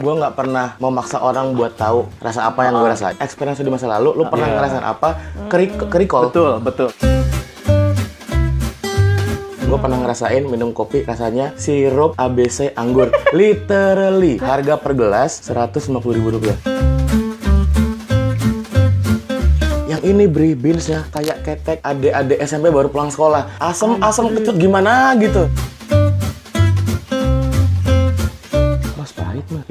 gue nggak pernah memaksa orang buat tahu rasa apa yang gue rasain. Experience di masa lalu, lu pernah Iya. ngerasain apa? Keri kerikol. Betul, betul. Gue pernah ngerasain minum kopi rasanya sirup ABC anggur. Literally, harga per gelas 150 ribu rupiah. Yang ini beri beansnya kayak ketek adik-adik SMP baru pulang sekolah. Asem, asem kecut gimana gitu.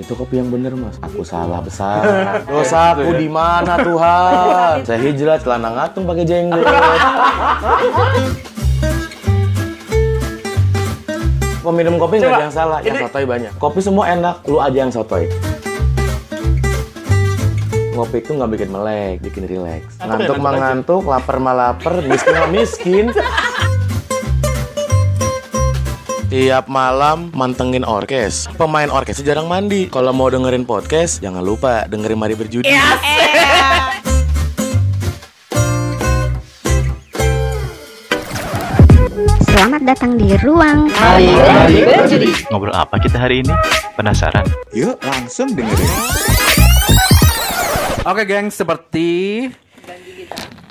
Itu kopi yang bener mas. Aku salah besar. Dosaku di mana Tuhan? Saya hijrah celana ngatung pakai jenggot. Peminum kopi nggak ada yang salah, yang sotoy banyak. Kopi semua enak, lu aja yang sotoy. Ngopi itu nggak bikin melek, bikin rileks. Ngantuk ya, Ngantuk ngantuk mah aja. ngantuk, lapar mah lapar, miskin mah miskin. Tiap malam mantengin orkes. Pemain orkesnya jarang mandi. Kalau mau dengerin podcast, jangan lupa dengerin Mari Berjudi. Selamat datang di ruang Ngobrol apa kita hari ini? Penasaran? Yuk langsung dengerin. Oke, geng, seperti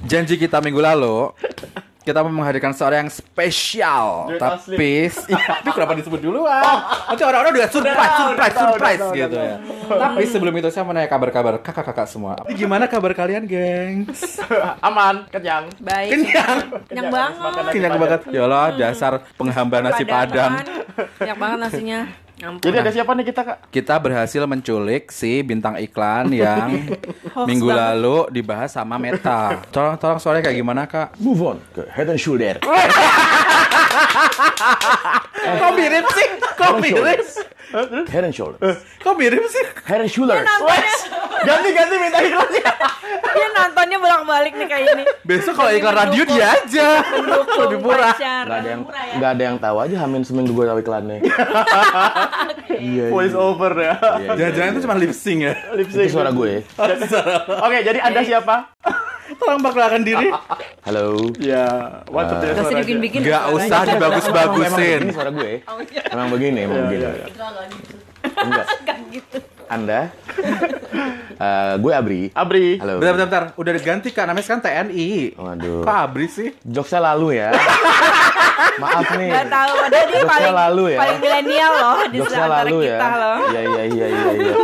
janji kita minggu lalu, kita mau menghadirkan seorang yang spesial. Tapi, itu kenapa disebut dulu ah? Nanti orang-orang udah surprise, surprise, surprise gitu ya. Tapi sebelum itu saya mau nanya kabar-kabar kakak-kakak semua. Gimana kabar kalian, gengs? Aman, kenyang. Baik. Kenyang. Kenyang banget. Kenyang banget. Ya Allah, dasar penghamba nasi padang. Banyak banget nasinya. Ampun. Jadi ada siapa nih kita, Kak? Kita berhasil menculik si bintang iklan yang minggu banget. lalu dibahas sama Meta. Tolong, tolong suaranya kayak gimana, Kak? Move on ke Head and Shoulder. Kok mirip sih? Kok mirip? Head and Shoulder. Kok mirip sih? Head and Shoulder. Ganti-ganti minta iklannya. Dia nontonnya bolak-balik nih kayak ini. Besok kalau iklan radio dia aja. Lebih murah. Pacar. Gak ada yang Murah ya. nggak ada yang tahu aja Hamin seminggu gue tahu iklannya. Iya. Voice over ya. Jangan-jangan itu cuma lip sync ya. Lip Itu sync. suara gue. Oke, jadi Anda siapa? Tolong perkenalkan diri. Halo. Ya, mantap ya Gak usah suaranya. dibikin-bikin. Gak usah Emang dibagus-bagusin. begini suara gue. Emang begini, emang begini. Enggak. gitu. Anda? Eh, gue Abri. Abri. Halo. Bentar, bentar, bentar. Udah diganti kak, namanya sekarang TNI. Waduh. Kok Abri sih? Jokesnya lalu ya. Maaf nih. Gak tahu padahal dia Jokesnya paling lalu ya. paling milenial loh di Jokesnya lalu ya. kita loh. Iya iya iya iya iya.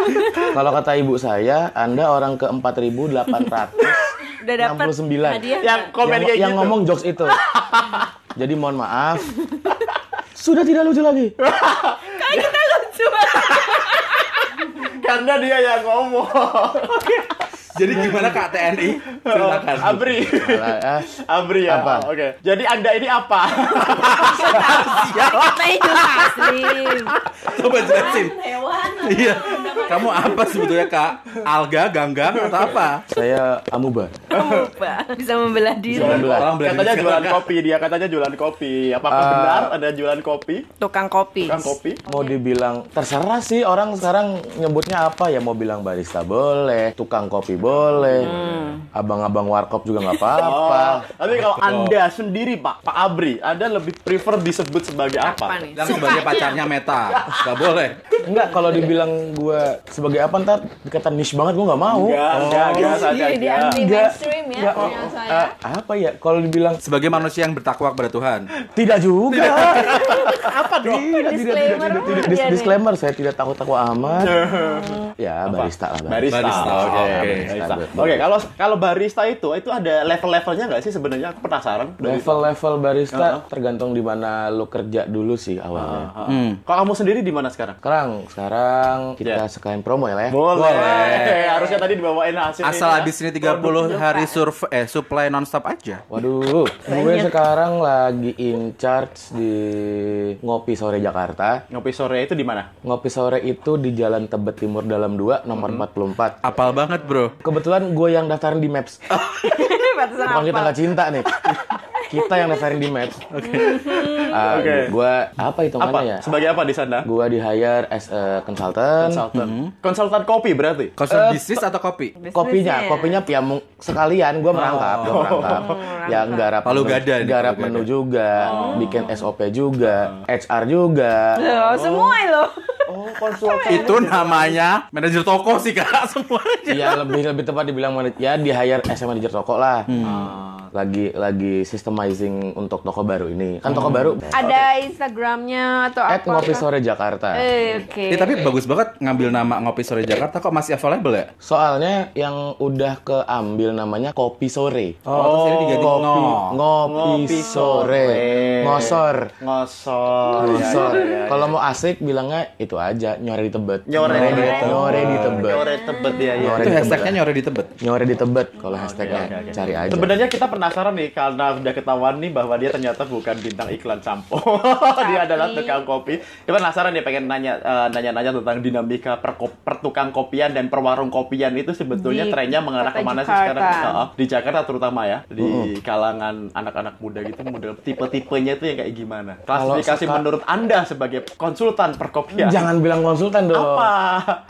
Kalau kata ibu saya, Anda orang ke 4869. Udah dapat 69. hadiah. Yang nggak? komen yang, kayak yang gitu. ngomong jokes itu. Jadi mohon maaf. Sudah tidak lucu lagi. Kayak kita lucu. Karena dia yang ngomong. Jadi gimana kak TNI? Ceritakan. Abri. Ah, Abri ya. Apa? Oke. Jadi Anda ini apa? Katanya jelasin. Coba jelasin. Hewan. Iya. Kamu apa sebetulnya kak? Alga, ganggang, atau apa? saya amuba. Lupa. Bisa membelah diri. Sebelah. Tolong belajar Katanya jualan Kak. kopi. Dia katanya jualan kopi. Apakah Ah. benar ada jualan kopi? Tukang kopi. Kan kopi? Mau dibilang terserah sih orang sekarang nyebutnya apa ya mau bilang barista boleh, tukang kopi boleh, abang-abang warkop juga nggak apa-apa. Oh, tapi kalau Anda sendiri Pak, Pak Abri, Anda lebih prefer disebut sebagai Apa apa? nih? Yang sebagai pacarnya Meta. Gak boleh. Enggak kalau dibilang gue sebagai apa ntar dikata niche banget gue nggak mau. Enggak, enggak, biasa aja. dia anti Enggak. mainstream ya. Enggak, oh, saya. eh, apa ya kalau dibilang Sebagai manusia yang bertakwa kepada Tuhan. tidak juga. Apa dong? Tidak, tidak, tidak, Disclaimer tidak, tidak. Dis- nih. disclaimer saya tidak takut-takut amat. ya barista lah. Barista. Barista, Oke, oke. Oke, kalau kalau barista itu itu ada level-levelnya nggak sih sebenarnya? Aku penasaran. Level-level barista tergantung di mana lu kerja dulu sih awalnya. Ah. Kalau kamu sendiri di mana sekarang? Sekarang, sekarang kita Ya. Sekalian promo ya lah ya. Boleh. Harusnya tadi dibawain hasil Asal ini ya. habis ini 30 hari survei eh supply nonstop aja. Waduh, gue sekarang lagi in charge di Ngopi Sore Jakarta. Ngopi sore itu di mana? Ngopi Sore itu di Jalan Tebet Timur Dalam 2, nomor 44. Apal banget bro. Kebetulan gue yang daftarin di Maps. Bukan kita nggak cinta nih. Kita yang daftarin di Maps. Oke. Oke. Gue apa Apa? hitungannya ya? Sebagai apa di sana? Gue di hire as a consultant. Konsultan. Konsultan kopi berarti? Konsul bisnis atau kopi? Kopinya, Bisnisnya. kopinya ya sekalian gue merangkap, gue merangkap. Ngerangkap. Ya garap Palu menu- gada nih, garap menu gada. juga, bikin SOP juga, HR juga. Loh, semua lo. Oh, konsultan. Itu namanya manajer toko sih kak semuanya. Iya lebih lebih tepat dibilang mana ya di hire SM manager toko lah. Lagi lagi systemizing untuk toko baru ini. Kan toko baru Ada Instagramnya atau at apa? ngopi sore Jakarta. Eh, oke. Eh, tapi bagus banget ngambil nama Ngopi Sore Jakarta kok masih available ya? Soalnya yang udah keambil namanya kopi sore. Oh, terus ini diganti Kopi, ngo. ngopi, Ngopi sore, sore. ngosor. Ngosor. Ngosor. Ya, ya, ya, ya. Kalau mau asik bilangnya itu aja, nyore di tebet. Nyore di tebet. Nyore di tebet. Nyore tebet ya, ya. Nyore Itu di hashtagnya tebet. nyore di tebet. Nyore di tebet kalau hashtagnya. Cari aja. Sebenarnya kita penasaran nih karena udah ketahuan nih bahwa dia ternyata bukan bintang iklan sampo. dia adalah tukang kopi. Kita penasaran nih pengen nanya eh, nanya-nanya tentang dinamika perko- pertukang kopian dan perwarung kopian itu sebetulnya Di trennya mengarah ke mana sih sekarang? Di Jakarta terutama ya, di kalangan anak-anak muda gitu model tipe-tipenya itu yang kayak gimana? Klasifikasi menurut Anda sebagai konsultan perkopian. Jangan bilang konsultan dong. apa?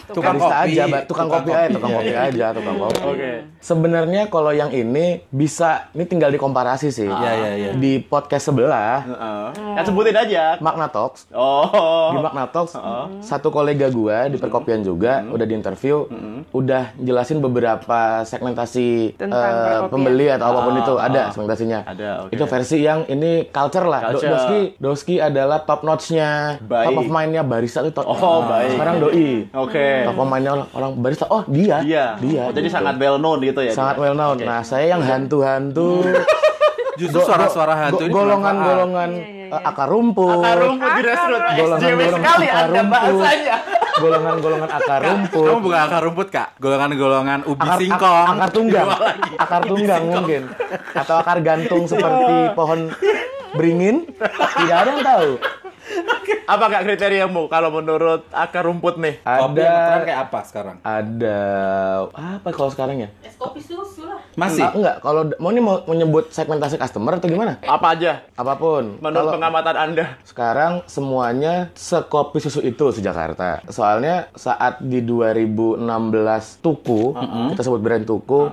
Tukang Barista kopi. aja, Mbak. tukang, Tukang kopi, kopi. aja, tukang kopi aja, tukang kopi. Oke. Sebenarnya kalau yang ini bisa, ini tinggal dikomparasi sih. Iya, iya, iya. Di podcast sebelah, Heeh. Ya sebutin aja. Makna Talks, Oh. di Makna Talks, satu kolega gua di perkopian juga udah diinterview, udah jelasin beberapa segmentasi eh, pembeli atau apa pun Ah, itu ada ah. segmentasinya. Ada, oke. Itu versi yang ini culture lah. Do- Culture. Doski, Doski adalah top notch-nya, top of mind-nya barista itu. Oh, baik. Sekarang doi. Oke. Top of mind-nya orang, orang barista. Oh, dia. Dia. Dia. Oh, jadi gitu. sangat well known gitu ya. sangat well known. Oke. Nah, saya yang hantu-hantu. Justru suara-suara hantu ini golongan-golongan Iya, eh, akar rumput. Akar rumput di restoran. SJW Golongan-golongan sekali akar rumput. bahasanya. Golongan-golongan akar rumput. Kamu bukan akar rumput kak, golongan-golongan ubi akar, singkong. akar tunggang, akar tunggang mungkin, atau akar gantung seperti pohon beringin. Tidak ada yang tahu. Apa kak kriteriamu kalau menurut akar rumput nih? Kopi yang Ada, kayak apa sekarang? ada apa kalau sekarang ya? Masih? Ah, enggak, kalau mau ini mau menyebut segmentasi customer atau gimana? Apa aja Apa pun. menurut Kalau- pengamatan Anda? Sekarang semuanya sekopi susu itu se Jakarta. Soalnya saat di 2016 Tuku, kita sebut brand Tuku,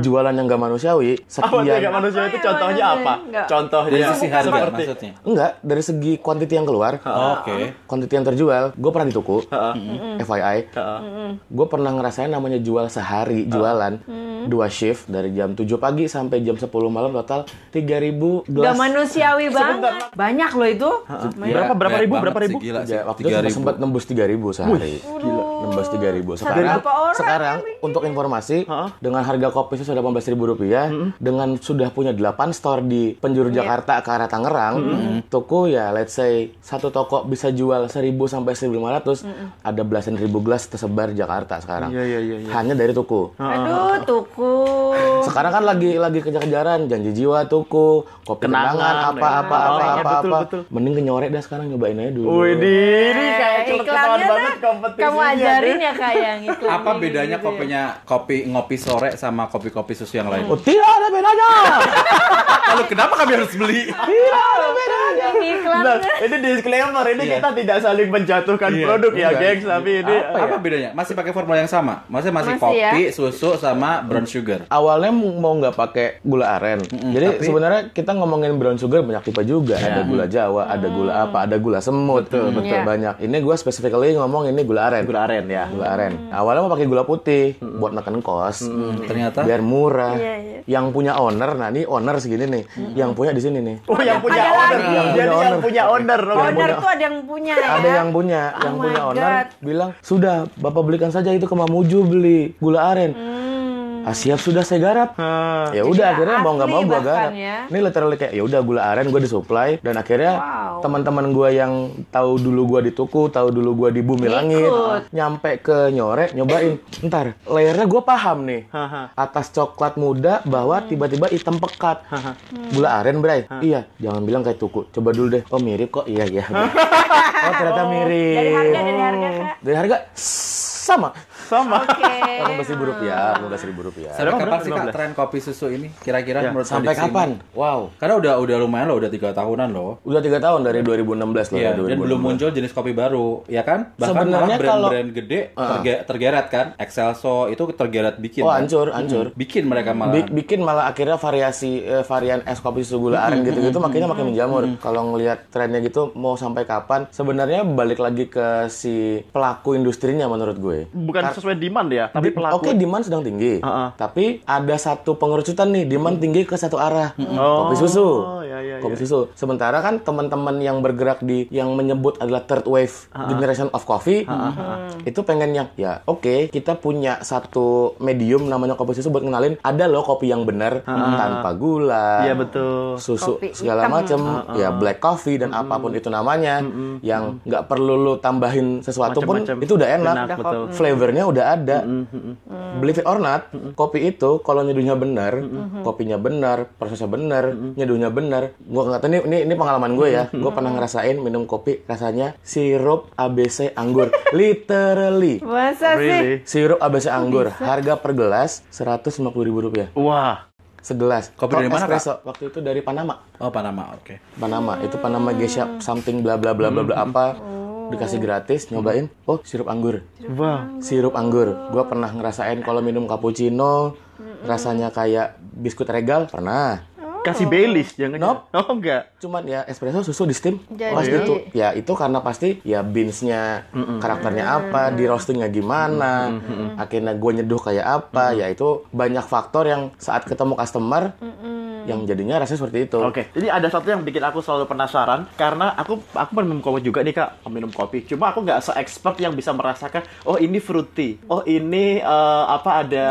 jualan yang gak manusiawi, Apa tuh sekian gak manusia itu Apa ya, contohnya apa? Enggak. Contohnya Dari sisi harga seperti maksudnya? enggak dari segi quantity yang keluar, Oke. quantity yang terjual, gue pernah di Tuku, FYI, Heeh. gue pernah ngerasain namanya jual sehari jualan dua shift dari jam 7 pagi sampai jam 10 malam total 3000 gelas. Gak manusiawi banget. Banyak loh itu. Berapa- berapa Banyak ribu, berapa sih, ribu? Gila sih. Ya, waktu itu 3000. sempat nembus 3000 sehari. Gila. Nembus 3000. Sekarang Berapa orang sekarang untuk informasi dengan harga kopi sudah 18.000 rupiah dengan sudah punya 8 store di penjuru Iya. Jakarta ke arah Tangerang, toko ya let's say satu toko bisa jual 1000 sampai 1500, ada belasan ribu gelas tersebar di Jakarta sekarang. Iya, iya, iya, iya. Hanya dari toko. Aduh, tuku. Sekarang kan lagi lagi kejar-kejaran janji jiwa tuku, kopi Kenangan, kenangan, ya. apa apa Oh, apa iya, apa betul, apa. betul. Mending kenyorek dah sekarang nyobain aja dulu. Wih, ini kayak Eh, iklannya banget kompetisinya. Kamu ajarin ya kak yang iklan. Apa bedanya kopinya kopi ngopi sore sama kopi-kopi susu yang lain? Oh, tidak ada bedanya. Lalu kenapa kami harus beli? tidak ada bedanya. Iklan. Nah, ini disclaimer, ini kita tidak saling menjatuhkan Iya, produk ya, enggak. gengs, tapi ini Apa bedanya? Masih pakai formula yang sama? Masih, Masih ya? kopi, susu sama brown sugar. Awalnya mau nggak pakai gula aren. Jadi tapi- sebenarnya kita ngomongin brown sugar banyak tipe juga. Ada gula Jawa, ada gula apa, ada gula semut. Betul, betul Iya. banyak. Ini gue specifically ngomong ini gula aren. gula aren ya. Gula aren. Awalnya mau pakai gula putih buat neken kos. Ternyata Biar murah. Iya, iya. Yang punya owner, nah ini owner segini nih. Yang punya di sini nih. Oh, yang punya owner. Jadi yang punya owner. Oke. Owner tuh ada yang punya ya. Ada yang punya, yang Oh punya my owner God. bilang, "Sudah, Bapak belikan saja itu ke Mamuju beli gula aren." Hmm. Ah, siap sudah saya garap. Ah. Ya udah akhirnya mau nggak mau gua bahkan garap. ya. Ini literally kayak ya udah gula aren gue disuplai dan akhirnya Wow. teman-teman gua yang tahu dulu gua di tuku, tahu dulu gua di bumi langit, nyampe ke nyore nyobain. Ntar layernya gua paham nih. Haha. Atas coklat muda bawah tiba-tiba hitam pekat. Gula aren, Bray. Iya, jangan bilang kayak tuku. Coba dulu deh. Oh, mirip kok. Iya, iya. oh, ternyata mirip. Dari harga, dari harga kak. Dari harga sama. Sama. Oke. Delapan belas ribu rupiah, lima belas ribu rupiah. Sampai Berapa? kapan sih kak 15? tren kopi susu ini? Kira-kira Ya, menurut Sampai kapan? ini? Wow. Karena udah udah lumayan loh, udah tiga tahunan loh. Udah tiga tahun dari 2016 loh. Iya, dari dan 2016. belum muncul jenis kopi baru, ya kan? Bahkan Sebenarnya brand-brand kalau- gede terge- tergeret kan, Excelso itu tergeret bikin. Oh kan? hancur, hancur. Bikin mereka malah. Bi- bikin malah akhirnya variasi eh, varian es kopi susu gula aren gitu-gitu makanya makin menjamur. Kalau ngelihat trennya gitu mau sampai kapan? Sebenarnya balik lagi ke si pelaku industrinya menurut gue. Bukan sesuai demand ya, tapi pelaku. Oke, demand sedang tinggi. Heeh. Tapi ada satu pengerucutan nih, demand tinggi ke satu arah. Oh, Kopi susu. ya, ya, Kopi ya. susu. Sementara kan teman-teman yang bergerak di yang menyebut adalah third wave generation of coffee, itu pengen yang ya oke, kita punya satu medium namanya kopi susu buat ngenalin ada loh kopi yang benar tanpa gula. Iya betul. Susu Kopi segala macam, ya black coffee dan apa pun itu namanya, yang nggak perlu lu tambahin sesuatu pun Macam-macam. itu udah enak. Enak, betul. Flavornya udah ada. Believe it or not, kopi itu kalau nyeduhnya benar, kopinya benar, prosesnya benar, nyeduhnya benar. Gua nggak tahu ini, ini ini pengalaman gue ya. Gue pernah ngerasain minum kopi rasanya sirup ABC anggur. Literally. Masa sih? Really? Sirup ABC anggur. Harga per gelas 150 ribu rupiah. Wah. Segelas. Kopi dari mana, Kak? Waktu itu dari Panama. Oh, Panama, oke. Panama itu Panama Geisha something bla bla bla bla bla apa dikasih gratis nyobain oh sirup anggur. Wah. sirup anggur. Gue pernah ngerasain kalau minum cappuccino rasanya kayak biskuit regal pernah. Kasih Baileys jangan. Nope. Oh enggak. cuman ya espresso susu di steam. Jadi- pasti itu ya itu karena pasti ya beansnya karakternya apa di roastingnya gimana akhirnya gue nyeduh kayak apa ya itu banyak faktor yang saat ketemu customer yang jadinya rasanya seperti itu Oke, jadi ada satu yang bikin aku selalu penasaran karena aku aku pernah minum kopi juga nih kak, minum kopi. Cuma aku nggak se-expert yang bisa merasakan, oh ini fruity, oh ini eh, apa ada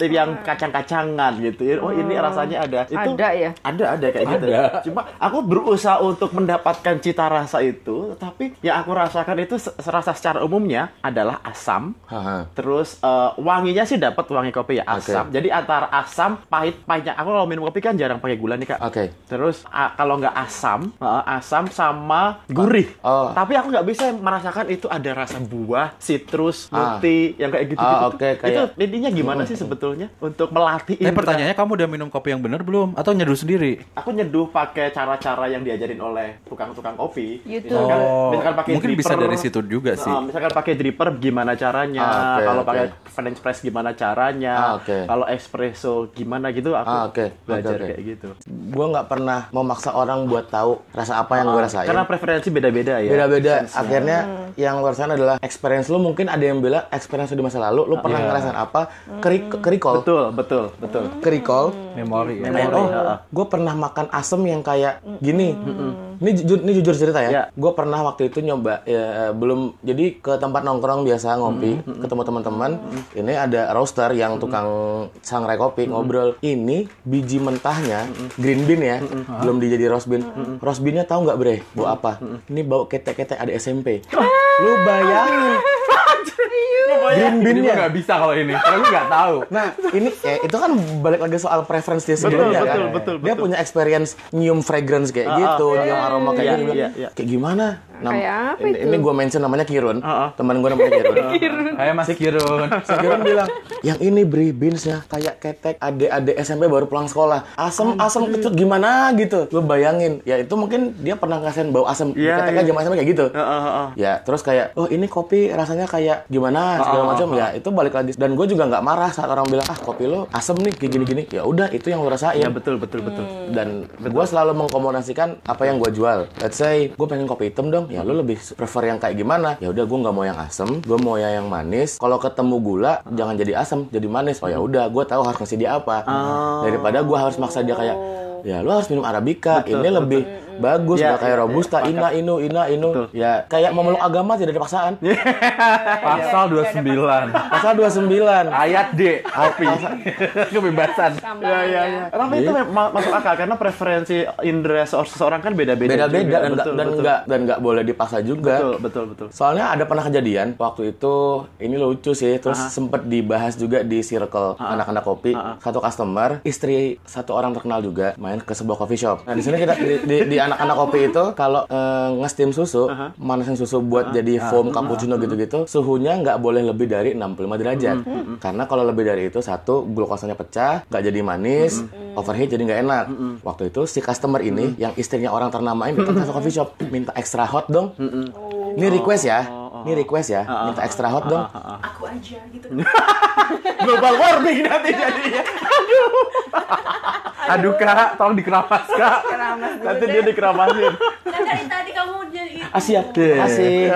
yang kacang-kacangan gitu, ya. oh ini rasanya ada. Itu Ada ya? Ada ada kayak gitu. Ada. Cuma aku berusaha untuk mendapatkan cita rasa itu, tapi yang aku rasakan itu se- rasa secara umumnya adalah asam. Haha. Terus eh, wanginya sih dapat wangi kopi ya asam. Jadi antara asam, pahit, pahitnya. Aku kalau minum kopi kan jarang pakai gula nih kak. oke Terus a- kalau nggak asam, eh, asam sama gurih. Oh. Tapi aku nggak bisa merasakan itu ada rasa buah, citrus, Ah. multi, yang kayak gitu. Ah, oke, kayak- Itu intinya gimana sih sebetulnya untuk melatih? Eh indera? pertanyaannya kamu udah minum kopi yang benar belum? Atau nyeduh sendiri? Aku nyeduh pakai cara-cara yang diajarin oleh tukang-tukang kopi. YouTube. Misalkan, Oh, misalkan pakai mungkin bisa dripper. dari situ juga sih. Nah, misalkan pakai dripper gimana caranya, Ah, oke, kalau oke. pakai French press gimana caranya, Ah, oke. kalau espresso gimana gitu aku Ah, oke. belajar Oke, oke. kayak gitu. gue nggak pernah memaksa orang buat tahu rasa apa yang gue rasain. Karena preferensi beda-beda ya. Beda-beda. Akhirnya yang gue rasain adalah experience lu mungkin ada yang bilang experience di masa lalu, lu pernah Iya. ngerasain apa? Keri kerikol. Betul, betul, betul. Kerikol. Memori. ya. Kayak, Memori, oh, gue pernah makan asem yang kayak gini. Ini jujur, ini jujur cerita ya. Ya. Gue pernah waktu itu nyoba, ya, belum. Jadi ke tempat nongkrong biasa ngopi, ketemu teman-teman. Ini ada roaster yang tukang sangrai kopi ngobrol. Ini biji mentahnya green bean ya, belum dijadi roast bean. Roast beannya tahu nggak bre? Bau apa? Ini bau ketek-ketek ada SMP. Lu bayangin. green Ini bean-nya. gue nggak bisa kalau ini. Kalau lu nggak tahu. Nah, ini ya, itu kan balik lagi soal preference dia sendiri ya kan. betul, betul, Dia betul. punya experience nyium fragrance kayak gitu, nyium aroma kayak Iya, gitu. iya, iya. Kayak gimana? Kayak apa ini, itu? ini gue mention namanya Kirun. Heeh. Teman gue namanya Kirun. Kayak Mas Kirun. Si Kirun bilang, yang ini beri beansnya kayak ketek adik-adik SMP baru pulang sekolah. Asem, asem kecut gimana gitu. Lu bayangin, ya itu mungkin dia pernah ngerasain bau asem. Iya, keteknya iya. jam SMP kayak gitu. Heeh, heeh. Ya, terus kayak, oh ini kopi rasanya kayak gimana segala macam ya. Itu balik lagi. Dan gue juga nggak marah saat orang bilang, ah kopi lo asem nih kayak gini-gini. Ya udah, itu yang lo rasain. Iya, betul, betul, betul. Dan gue selalu mengkomunikasikan apa yang gue jual. Let's say, gue pengen kopi hitam dong. Ya lo lebih prefer yang kayak gimana? Ya udah, gue nggak mau yang asem. Gue mau yang manis. Kalau ketemu gula, jangan jadi asem, jadi manis. Oh ya udah, gue tahu harus ngasih dia apa. Daripada gue harus maksa dia kayak, ya lo harus minum arabica. Ini lebih bagus, nggak kayak ya, ya. robusta, ina inu, ina inu. Ya kayak memeluk agama tidak ada paksaan. Pasal 29. Pasal 29. Ayat D. Kopi. Kebebasan. Ya, ya, ya. Tapi itu memang masuk akal karena preferensi indera se- seseorang kan beda-beda. Beda-beda dan nggak Betul, dan betul. nggak dan nggak boleh dipaksa juga. Betul, betul, betul. Soalnya ada pernah kejadian waktu itu ini lucu sih, terus sempet dibahas juga di circle anak-anak kopi. Satu customer, istri satu orang terkenal juga main ke sebuah coffee shop. Nah di sini kita di, di, di anak-anak kopi itu kalau eh, nge-steam susu, manasin susu buat jadi foam cappuccino gitu-gitu, suhunya nggak boleh lebih dari 65 derajat. Karena kalau lebih dari itu satu glukosanya pecah, nggak jadi manis, overheat jadi nggak enak. Waktu itu si customer ini yang istrinya orang ternama ini datang ke coffee shop minta extra hot dong. Ini request ya. Ini request ya, minta extra hot dong. Global warming nanti jadinya. Aduh kak, tolong dikeramas kak. Keramas Nanti deh. dia dikeramasin. Kan dari tadi kamu Ah siap, asik.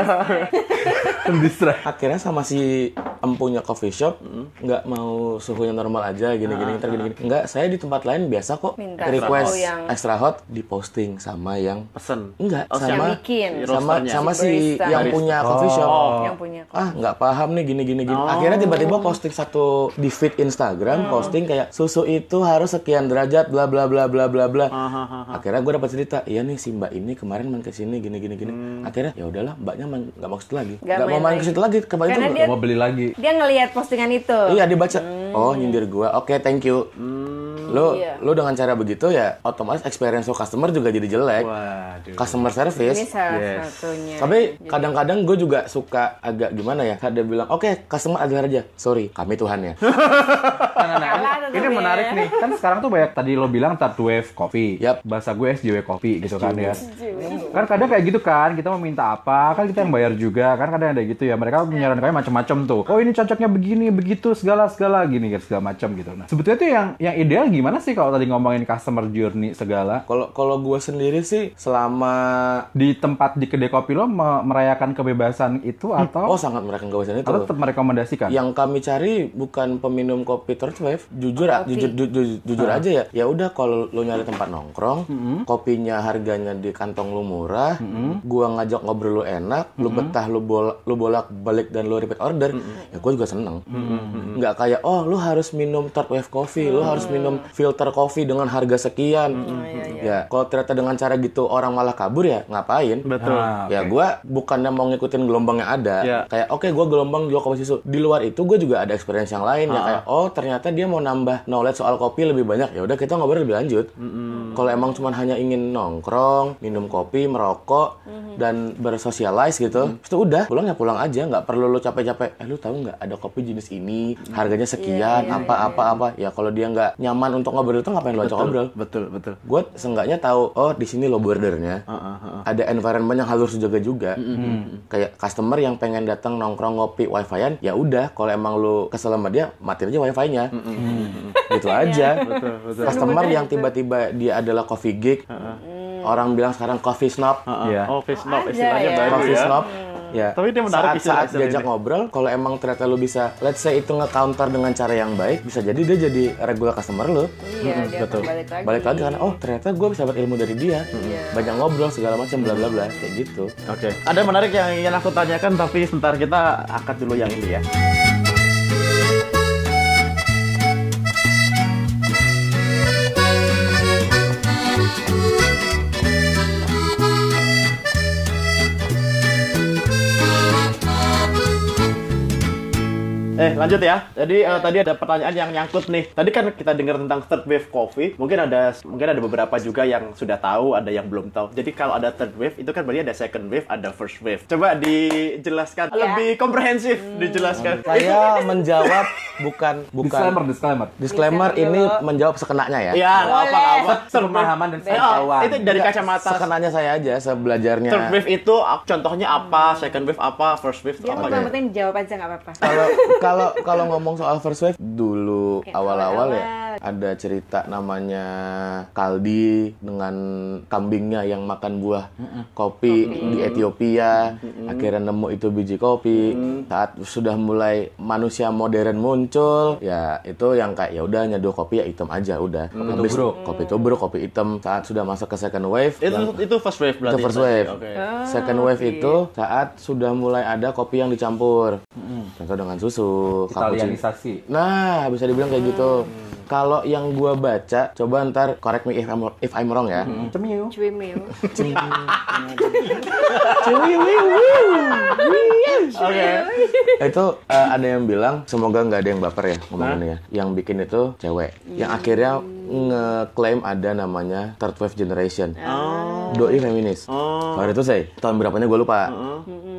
Mendistra. akhirnya sama si empunya coffee shop nggak mau suhunya normal aja gini-gini ntar gini-gini. nggak saya di tempat lain biasa kok Minta request yang- extra hot di posting sama yang Pesen. enggak Oh, sama Yang bikin. sama sama Si si barista. yang punya coffee shop. Yang punya. ah nggak paham nih gini gini. Gini akhirnya tiba-tiba posting satu di feed Instagram posting kayak susu itu harus sekian derajat bla bla bla bla bla bla. Akhirnya gue dapat cerita iya nih si mbak ini kemarin main ke sini gini gini gini akhirnya ya udahlah mbaknya nggak mau ke situ lagi Nggak mau main ke lagi. situ lagi kembali itu dia Mau beli lagi. dia ngelihat postingan itu. Iya dibaca. Oh nyindir gua. Oke thank you. Lu Iya. lu dengan cara begitu ya otomatis experience lo customer juga jadi jelek. Waduh. Customer Ini service. salah Yes. satunya. Tapi kadang-kadang gue juga suka agak gimana ya? Ada bilang, oke customer ada aja. Sorry, kami Tuhan ya. Nah, nah, nah, ini, ini menarik nih. Kan sekarang tuh banyak tadi lo bilang third wave coffee. Yap. Bahasa gue SJW coffee gitu kan ya. Kan kadang kayak gitu kan, kita mau minta apa, kan kita yang bayar juga. Kan kadang ada gitu ya. Mereka menyarankan macam-macam tuh. Oh, ini cocoknya begini, begitu, segala segala gini segala macam gitu. Nah, sebetulnya tuh yang yang ideal gimana sih kalau tadi ngomongin customer journey segala? Kalau kalau gue sendiri sih selama Di tempat di kedai kopi lo me- merayakan kebebasan itu atau oh sangat mereka kebebasan itu. atau tetap merekomendasikan? Yang kami cari bukan peminum kopi third wave, jujur Kopi. jujur ju- ju- jujur aja ya. Ya udah kalau lu nyari tempat nongkrong, kopinya harganya di kantong lu murah, gua ngajak ngobrol lu enak, lu betah lu bol lu bolak-balik dan lu repeat order, ya gua juga seneng. Nggak kayak oh lu harus minum third wave coffee, lu harus minum filter coffee dengan harga sekian. Ya, kalau ternyata dengan cara gitu orang malah kabur ya ngapain? Betul. Ah, Ya gue bukannya mau ngikutin gelombang yang ada. Ya. Kayak oke gue gelombang jual kopi susu. Di luar itu gue juga ada experience yang lain ya Ah. kayak oh ternyata dia mau nambah knowledge soal kopi lebih banyak. Ya udah kita ngobrol lebih lanjut. Kalau emang cuma hanya ingin nongkrong, minum kopi, merokok dan bersosialize gitu. Terus itu udah pulang ya pulang aja, nggak perlu lu capek-capek. Eh lu tahu nggak ada kopi jenis ini, harganya sekian, apa apa apa. Ya kalau dia nggak nyaman untuk ngobrol itu ngapain lu ajak ngobrol? Betul, betul. gue seenggaknya tahu oh di sini lo bordernya. Ada environment yang harus dijaga juga. Kayak customer yang pengen datang nongkrong ngopi wifi-an ya udah kalau emang lu kesel sama dia matiin aja wifi-nya. Gitu aja. Customer yang tiba-tiba dia adalah coffee geek orang bilang sekarang coffee snob Iya. Oh, face snob Ada istilahnya ya. baru coffee ya. snob ya Tapi dia menarik saat, saat diajak ini. ngobrol kalau emang ternyata lu bisa let's say itu nge-counter dengan cara yang baik bisa jadi dia jadi regular customer lu Iya, dia akan balik lagi. balik lagi karena oh ternyata gue bisa dapat ilmu dari dia banyak ngobrol segala macam bla bla bla kayak gitu Oke. Ada menarik yang ingin aku tanyakan tapi sebentar kita angkat dulu yang ini ya. Eh lanjut ya. Jadi eh, tadi ada pertanyaan yang nyangkut nih. Tadi kan kita dengar tentang third wave coffee. Mungkin ada mungkin ada beberapa juga yang sudah tahu, ada yang belum tahu. Jadi kalau ada third wave itu kan berarti ada second wave, ada first wave. Coba dijelaskan Ya. lebih komprehensif dijelaskan. saya menjawab bukan bukan Disclaimer, disclaimer. disclaimer Disclaimer ini dulu. menjawab sekenanya ya Iya, apa apa. Pemahaman dan Eh, oh, pengetahuan. itu dari kacamata sekenanya saya aja sebelajarnya third wave itu contohnya apa, second wave apa, first wave itu Dia apa? mau yang penting jawab aja nggak apa-apa. kalau kalau kalau ngomong soal first wave dulu awal-awal. ya ada cerita namanya Kaldi dengan kambingnya yang makan buah kopi di Ethiopia. Akhirnya nemu itu biji kopi. Saat sudah mulai manusia modern muncul ya itu yang kayak ya udah nyeduh kopi ya hitam aja udah. Kopi tubruk. kopi tubruk kopi hitam. Saat sudah masuk ke second wave Itu yang- itu first wave berarti. itu first wave. Oke. Second wave itu saat sudah mulai ada kopi yang dicampur. Contoh dengan susu, cappuccino. Italianisasi. Nah, bisa dibilang kayak gitu. Kalau yang gua baca, coba ntar correct me if I'm, if I'm wrong ya. Cemiu. Cuy Mil. Oke. itu eh, ada yang bilang semoga nggak ada yang baper ya ngomonginnya. Yang bikin itu cewek. Yang akhirnya ngeklaim ada namanya third wave generation. Doi feminis. Baru itu saya tahun berapanya gue lupa.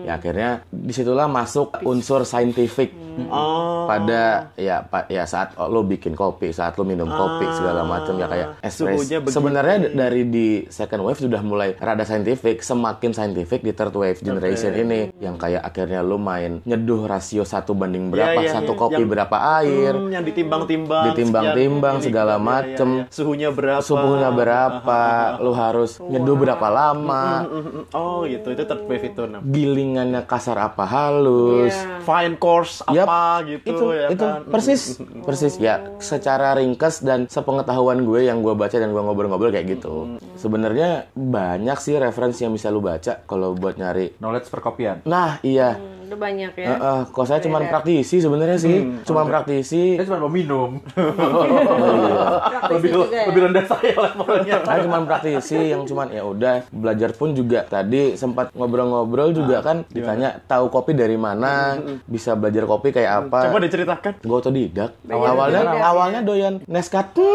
Ya akhirnya di situlah masuk unsur scientific Oh. pada ya pa- ya saat lo bikin kopi, saat lo minum kopi segala macam ya kayak espresso. Sebenarnya dari di second wave sudah mulai rada scientific, semakin scientific di third wave generation ini yang kayak akhirnya lo main nyeduh rasio satu banding berapa, Iya, iya, satu iya. kopi Yang- berapa air. Hmm, yang ditimbang-timbang. Ditimbang-timbang, segala iya, macem. iya, iya. Suhunya berapa? Suhunya berapa, lo harus nyeduh berapa lama, Mm, mm, Oh gitu, itu third wave itu. Nam. gilingannya kasar apa halus. Fine course apa gitu itu ya itu kan? persis persis ya secara ringkas dan sepengetahuan gue yang gue baca dan gue ngobrol-ngobrol kayak gitu. Sebenarnya banyak sih referensi yang bisa lu baca kalau buat nyari Knowledge perkopian. nah iya. Hmm, Udah banyak ya. Eh, eh, kok saya cuma praktisi sebenarnya sih cuma praktisi Dia cuma mau minum. Praktisi lebih juga ya. lebih rendah saya levelnya. saya cuma praktisi yang cuman ya udah belajar pun juga tadi sempat ngobrol-ngobrol juga kan ditanya tahu kopi dari mana bisa belajar kopi kayak apa Coba diceritakan. gue otodidak awalnya otodidak, awalnya doyan Nescafe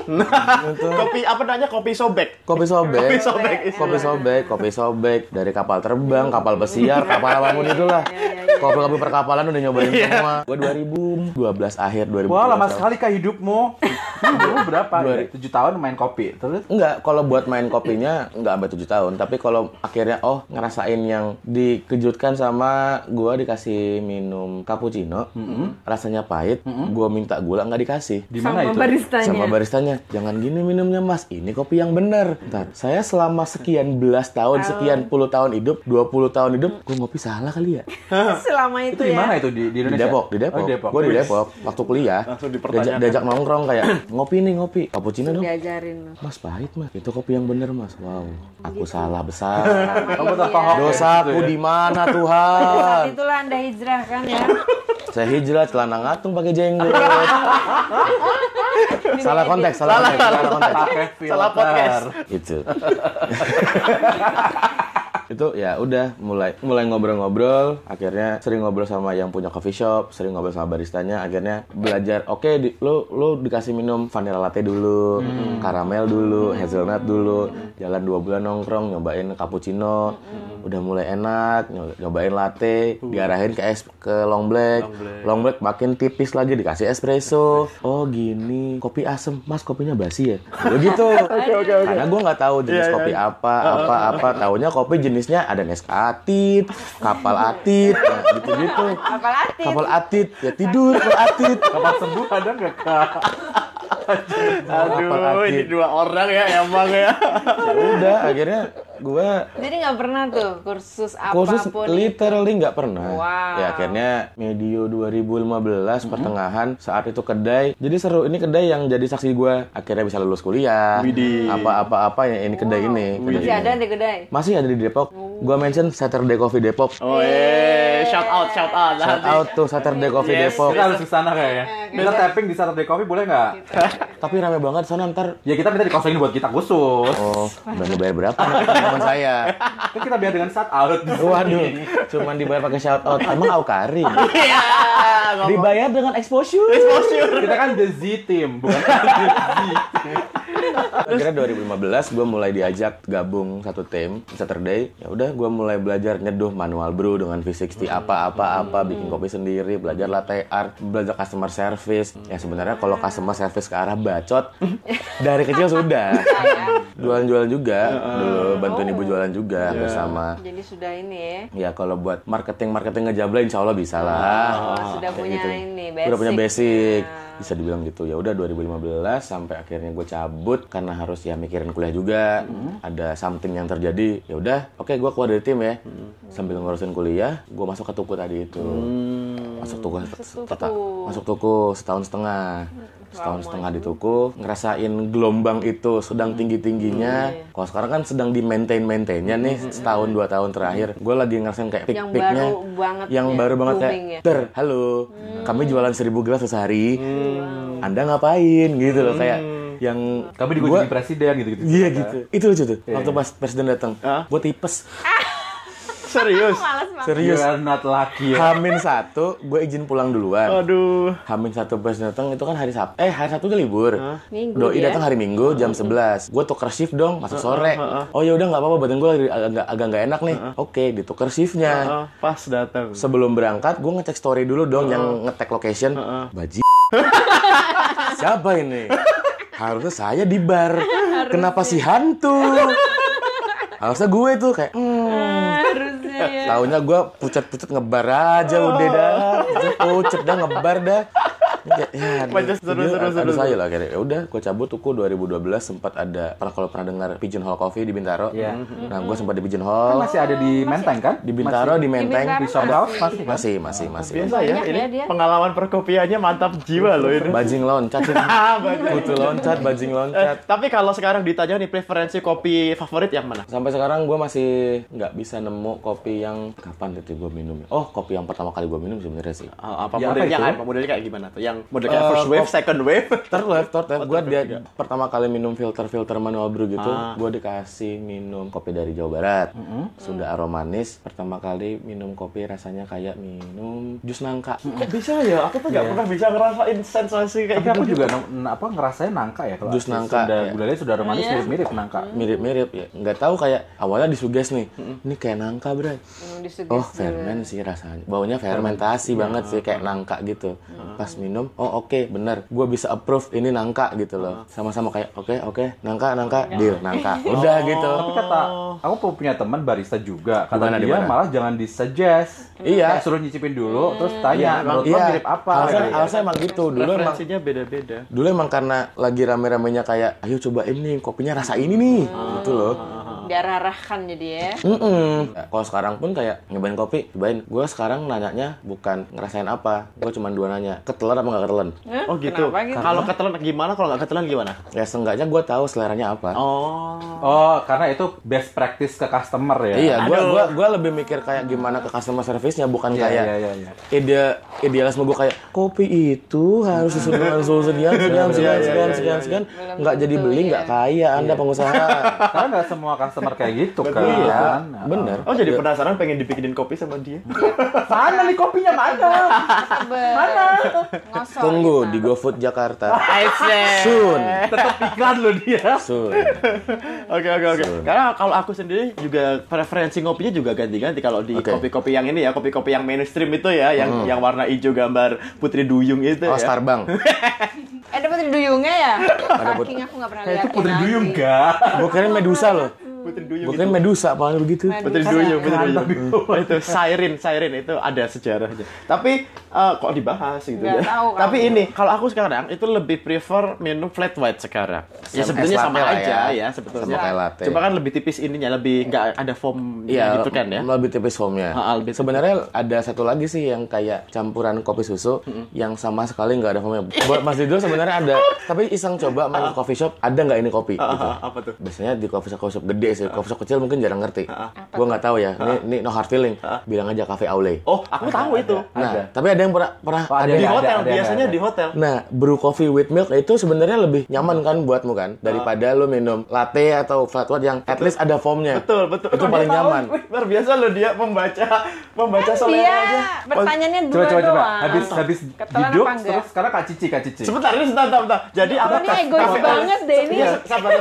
Kopi apa namanya? Kopi sobek. Kopi sobek. Kopi sobek. Kopi sobek, kopi sobek dari kapal terbang, kapal pesiar, kapal apa pun itulah. Kopi-kopi perkapalan udah nyobain semua. Gua 2012 akhir 2012. Wah, lama sekali kah hidupmu? Dulu berapa? Dua- Ya? Tujuh tahun main kopi. Terus Enggak, kalau buat main kopinya enggak sampai 7 tahun, tapi kalau akhirnya oh ngerasain yang dikejutkan sama gua dikasih minum cappuccino, rasanya pahit, gua minta gula nggak dikasih. di mana Sama itu? baristanya. sama baristanya jangan gini minumnya mas ini kopi yang bener Ntar, saya selama sekian belas tahun sekian puluh tahun hidup 20 tahun hidup gue ngopi salah kali ya Selama itu, Itu di ya. mana itu? Di, di di Indonesia? Depok di Depok, Oh, di Depok. gue di. Depok. Waktu kuliah Langsung diajak, dipertanyakan. diajak nongkrong kayak ngopi nih ngopi. Cappuccino dong? Diajarin. mas pahit mas. Itu kopi yang bener mas. Wow. Aku salah besar. Kamu terpaham dosaku di mana Saat Tuhan itulah anda hijrah kan ya. saya hijrah celana ngatung pakai jenggot. Salah konteks salah konteks salah konteks. Pakai filter. Salah podcast. itu itu ya udah mulai mulai ngobrol-ngobrol akhirnya sering ngobrol sama yang punya coffee shop sering ngobrol sama baristanya akhirnya belajar oke di, lu lu dikasih minum vanilla latte dulu karamel dulu hazelnut dulu jalan dua bulan nongkrong nyobain cappuccino udah mulai enak nyo- nyobain latte diarahin ke es ke long black long black. makin tipis lagi dikasih espresso oh gini kopi asem mas kopinya basi ya? Begitu karena gue nggak tahu jenis kopi apa apa apa taunya kopi jenisnya ada Nescatit kapal atit nah, gitu gitu Kapal atit. kapal atit ya tidur kapal atit Kapan sembuh ada nggak kak? Aduh, Kapal ini atit. dua orang ya emang ya. ya udah akhirnya gue Jadi nggak pernah tuh kursus kursus apa pun. literally nggak pernah Wow. ya akhirnya medio 2015 pertengahan saat itu kedai jadi seru ini kedai yang jadi saksi gue akhirnya bisa lulus kuliah Widih. apa-apa apa yang ini kedai ini kedai Masih ini. ada di kedai. masih ada di Depok gua mention Saturday Coffee Depok Oh, eh, shout out, shout out. shout out tuh Saturday Coffee Yes. Depok Kita harus ke sana kayaknya. Kita tapping di Saturday Coffee boleh nggak? tapi rame banget sana ntar Ya kita minta dikosongin buat kita khusus. oh berani bayar berapa teman saya. Kan kita biar dengan shout out. di sini. waduh cuman dibayar pakai shout out. Emang Aukari Iya, dibayar dengan exposure? Exposure. Kita kan the Z team, bukan the Z. akhirnya 2015 gue mulai diajak gabung satu tim Saturday. Ya udah gue mulai belajar nyeduh manual brew dengan V60 apa apa apa bikin kopi sendiri belajar latte art belajar customer service. Ya sebenarnya kalau customer service ke arah bacot dari kecil sudah. Jualan-jualan juga dulu bantuin ibu jualan juga bersama. Jadi sudah ini ya. ya kalau buat marketing marketing ngejabla insya Allah bisa lah. Oh, sudah Kayak punya ini udah punya basic. basic. Bisa dibilang gitu. Ya udah 2015 sampai akhirnya gue cabut karena harus ya mikirin kuliah juga. Ada something yang terjadi ya udah oke gue keluar dari tim ya. Sambil ngurusin kuliah gue masuk ke tuku tadi itu. Masuk tuku teta- masuk tuku setahun setengah setahun setengah di tuku ngerasain gelombang itu sedang tinggi tingginya kalau sekarang kan sedang di maintain maintainnya nih setahun dua tahun terakhir. Gue lagi ngerasain kayak Yang peak peaknya baru banget yang ya, baru banget kayak ya. ter halo. Kami jualan seribu gelas sehari. Anda ngapain? Gitu loh kayak yang Kami juga gua- jadi presiden gitu-gitu. Iya gitu. Itu lucu tuh. Waktu pas presiden datang, gue tipes. Serius. Serius. You are not lucky ya. Hamin satu, gue izin pulang duluan. Aduh. Hamin satu pas datang itu kan hari Sabtu. Eh, hari Sabtu tuh libur. Minggu Doi dia. datang hari Minggu jam 11. Gue tuker shift dong, masuk sore. Oh ya udah nggak apa-apa, badan gue agak agak nggak enak nih. Oke, ditukar shiftnya. Pas datang. Sebelum berangkat, gue ngecek story dulu dong yang ngetek location. Baji. Siapa ini? Harusnya saya di bar. Kenapa si hantu? Harusnya gue tuh kayak, hmm, Harusnya ya. Taunya gue pucat-pucat ngebar aja udah dah. Pucat pucat dah ngebar dah. Ya, ya, Macam seru, saya lah kayak ya udah gue cabut tuh 2012 sempat ada pernah kalau pernah dengar Pigeon Hall Coffee di Bintaro Iya. nah gue sempat di Pigeon Kan Hall masih ada di Menteng kan? di Bintaro di Menteng Bintaro di Shop masih. House masih masih masih masih Biasa ya, ini ya dia. pengalaman perkopiannya mantap jiwa loh ini. bajing loncat butuh loncat bajing Eh, loncat tapi kalau sekarang ditanya nih preferensi kopi favorit yang mana? sampai sekarang gue masih nggak bisa nemu kopi yang kapan itu gue minum ya? oh kopi yang pertama kali gue minum sebenarnya sih Ah, apa Ya, apa modelnya? Apa modelnya kayak gimana tuh? Yang modelnya Eh, first wave, kop- second wave? Third wave, third wave. Gue dia pertama kali minum filter-filter manual brew gitu, Ah. gue dikasih minum kopi dari Jawa Barat. Sudah aromanis. Pertama kali minum kopi rasanya kayak minum jus nangka. Kok bisa ya? Aku tuh nggak pernah bisa ngerasain sensasi kayak Tapi aku gitu. juga n- apa ngerasain nangka ya kalau Jus nangka, Sudah ya. gulanya sudah romanis Iya. mirip-mirip nangka. Mirip-mirip ya. Nggak tahu kayak awalnya disuges nih. Ini kayak nangka, Bray. Hmm, disuges Oh, fermen sih rasanya. Baunya fermentasi banget sih kayak nangka gitu. Pas minum, oh oke, bener. Gue bisa approve ini nangka gitu loh. Sama-sama kayak oke, oke, nangka, nangka, deal, nangka. Udah gitu. Tapi kata aku punya teman barista juga, kata Di mana, dia di mana? malah jangan disuggest. Iya. Kayak suruh nyicipin dulu, terus tanya menurut lo Iya, mirip apa. Alasan, gitu. alasan emang gitu. Dulu emang Referensinya beda-beda. dulu emang karena lagi rame-ramenya kayak ayo cobain nih kopinya rasa ini nih gitu loh Diarah-arahkan jadi ya. Mm-mm. Ya, Kalau sekarang pun kayak nyobain kopi, cobain. Gue sekarang nanyanya bukan ngerasain apa, gue cuma dua nanya, ketelan apa nggak ketelan? Hah? Oh gitu. Kenapa gitu? Kalau ketelan gimana? Kalau nggak ketelan gimana? Ya seenggaknya gue tahu seleranya apa. Oh. Oh, karena itu best practice ke customer ya. Iya, gue gua gua lebih mikir kayak gimana ke customer service-nya bukan Iya, kayak iya, iya, iya. ide idealisme gue kayak kopi itu harus disuruh dengan suhu sekian sekian sekian sekian sekian sekian nggak jadi beli nggak kaya anda pengusaha Karena nggak semua customer kayak gitu kan. iya bener Oh jadi penasaran pengen dibikinin kopi sama dia? Mana nih kopinya mana? Mana? Ngosor tunggu kita. di GoFood Jakarta soon Tetap iklan lo dia. soon Oke oke oke. Karena kalau aku sendiri juga preferensi ngopinya juga ganti-ganti. Kalau di Oke. kopi-kopi yang ini ya, kopi-kopi yang mainstream itu ya, yang yang warna hijau gambar Putri Duyung itu oh ya. Starbang Eh, ada putri duyungnya ya? put- Saking aku nggak pernah lihat. itu putri duyung enggak? gue kira Medusa loh Putri Duyung gue itu. kira Medusa apalagi begitu Putri. Duyung, Putri Duyung. Itu Siren, Siren itu ada sejarahnya. Tapi eh, kok dibahas gitu Nggak ya. tahu kamu. Tapi ini kalau aku sekarang itu lebih prefer minum flat white sekarang. Ya Sama sebetulnya es sama latte lah aja ya. ya, sebetulnya. Sama kayak latte. Cuma kan lebih tipis ininya, lebih nggak ada foam Iya, gitu kan ya. lebih tipis foamnya. Ha, lebih tipis. Sebenarnya ada satu lagi sih yang kayak campuran kopi susu yang sama sekali nggak ada foamnya. Buat Mas Dido sebenarnya ada, tapi iseng coba main ke coffee shop, ada nggak ini kopi? Gitu. apa tuh? Biasanya di coffee shop, coffee shop gede sih, coffee shop kecil mungkin jarang ngerti. Gue nggak tahu ya. Ini, ini no hard feeling. Bilang aja cafe Aule. Oh, aku tahu itu. Nah, tapi ada yang pernah pernah Oh, ada ada Di hotel, ada, biasanya ada. di hotel. Nah, brew coffee with milk itu sebenarnya lebih nyaman kan buatmu kan daripada lo minum latte atau flat white yang at least ada foamnya. Betul, betul. Itu paling nyaman. Luar biasa loh dia membaca membaca selera Dia aja. pertanyaannya dua Coba coba. Habis habis duduk enggak? terus sekarang Kak Cici, Kak Cici. Sebentar, ini sebentar, sebentar. Jadi apa? Ini egois banget deh ini. Iya.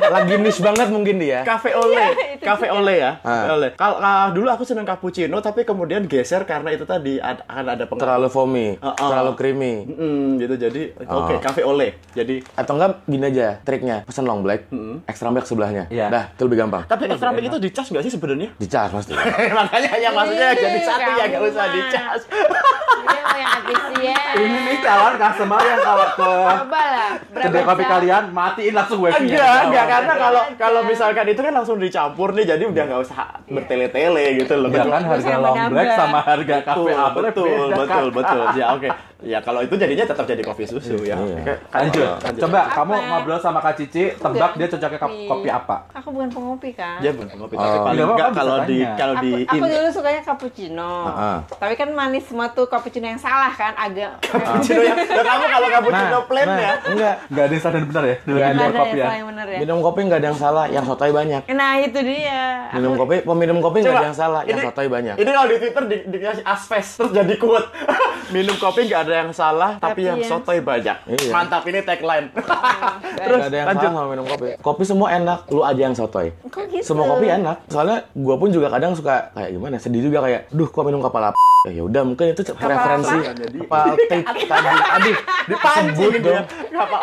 Lagi niche banget mungkin dia. Cafe Ole, Cafe Ole ya. Ah. Cafe Ole. Kalau ah, dulu aku seneng cappuccino, tapi kemudian geser karena itu tadi ad- akan ada pengaruh. Terlalu foamy, Uh-uh. terlalu creamy. Hmm, gitu jadi oke Oh. Cafe Ole. Jadi Atau enggak gini aja triknya, pesan long black, extra milk sebelahnya. Iya. Dah, itu lebih gampang. tapi extra milk itu dicas nggak sih sebenarnya? Dicas pasti. Makanya yang maksudnya Ih, jadi satu ya nggak usah dicas. Dia mau yang efisien. Ini nih calon customer yang kalau ke Coba lah. kedai kopi kalian matiin langsung wifi Enggak, enggak karena kalau kalau misalkan itu kan langsung dicampur nih, jadi udah nggak usah bertele-tele gitu loh. Ya kan harga Sama long black sama harga Betul, kafe Apple betul, beda, betul, Kak. betul. Ya oke. Ya kalau itu jadinya tetap jadi kopi susu ya. Iya. Oke, Lanjut. lanjut. Coba Apa? kamu ngobrol sama Kak Cici, tebak dia cocoknya Kopi. kopi apa? Aku bukan pengopi kan. Dia bukan kopi, tapi Oh. paling Iya, enggak kalau di kalau Aku, di aku in- dulu sukanya cappuccino. Heeh. Tapi kan manis semua tuh cappuccino yang salah kan agak cappuccino ya. Ya kamu kalau cappuccino plain ya. Enggak. Enggak ada yang salah dan benar ya dalam Nggak dunia ada kopi yang ya. yang bener ya. Minum kopi nggak ada yang salah, yang sotoy banyak. Nah itu dia. Minum kopi, peminum kopi nggak ada yang salah, yang ini- sotoy banyak. Ini kalau di Twitter di, dikasih aspes terus jadi quote. Minum kopi nggak ada yang salah, tapi, Tapi yang yang- sotoy banyak. Iya. Mantap ini tagline. Terus ada yang lanjut. salah sama minum kopi. Kopi semua enak, lu aja yang sotoy. Kok gitu? Semua kopi enak. Soalnya gua pun juga kadang suka kayak gimana, sedih juga kayak, duh kok minum kapal apa? Ya udah mungkin itu referensi kapal take tadi. Aduh, Dipancing dong. Kapal.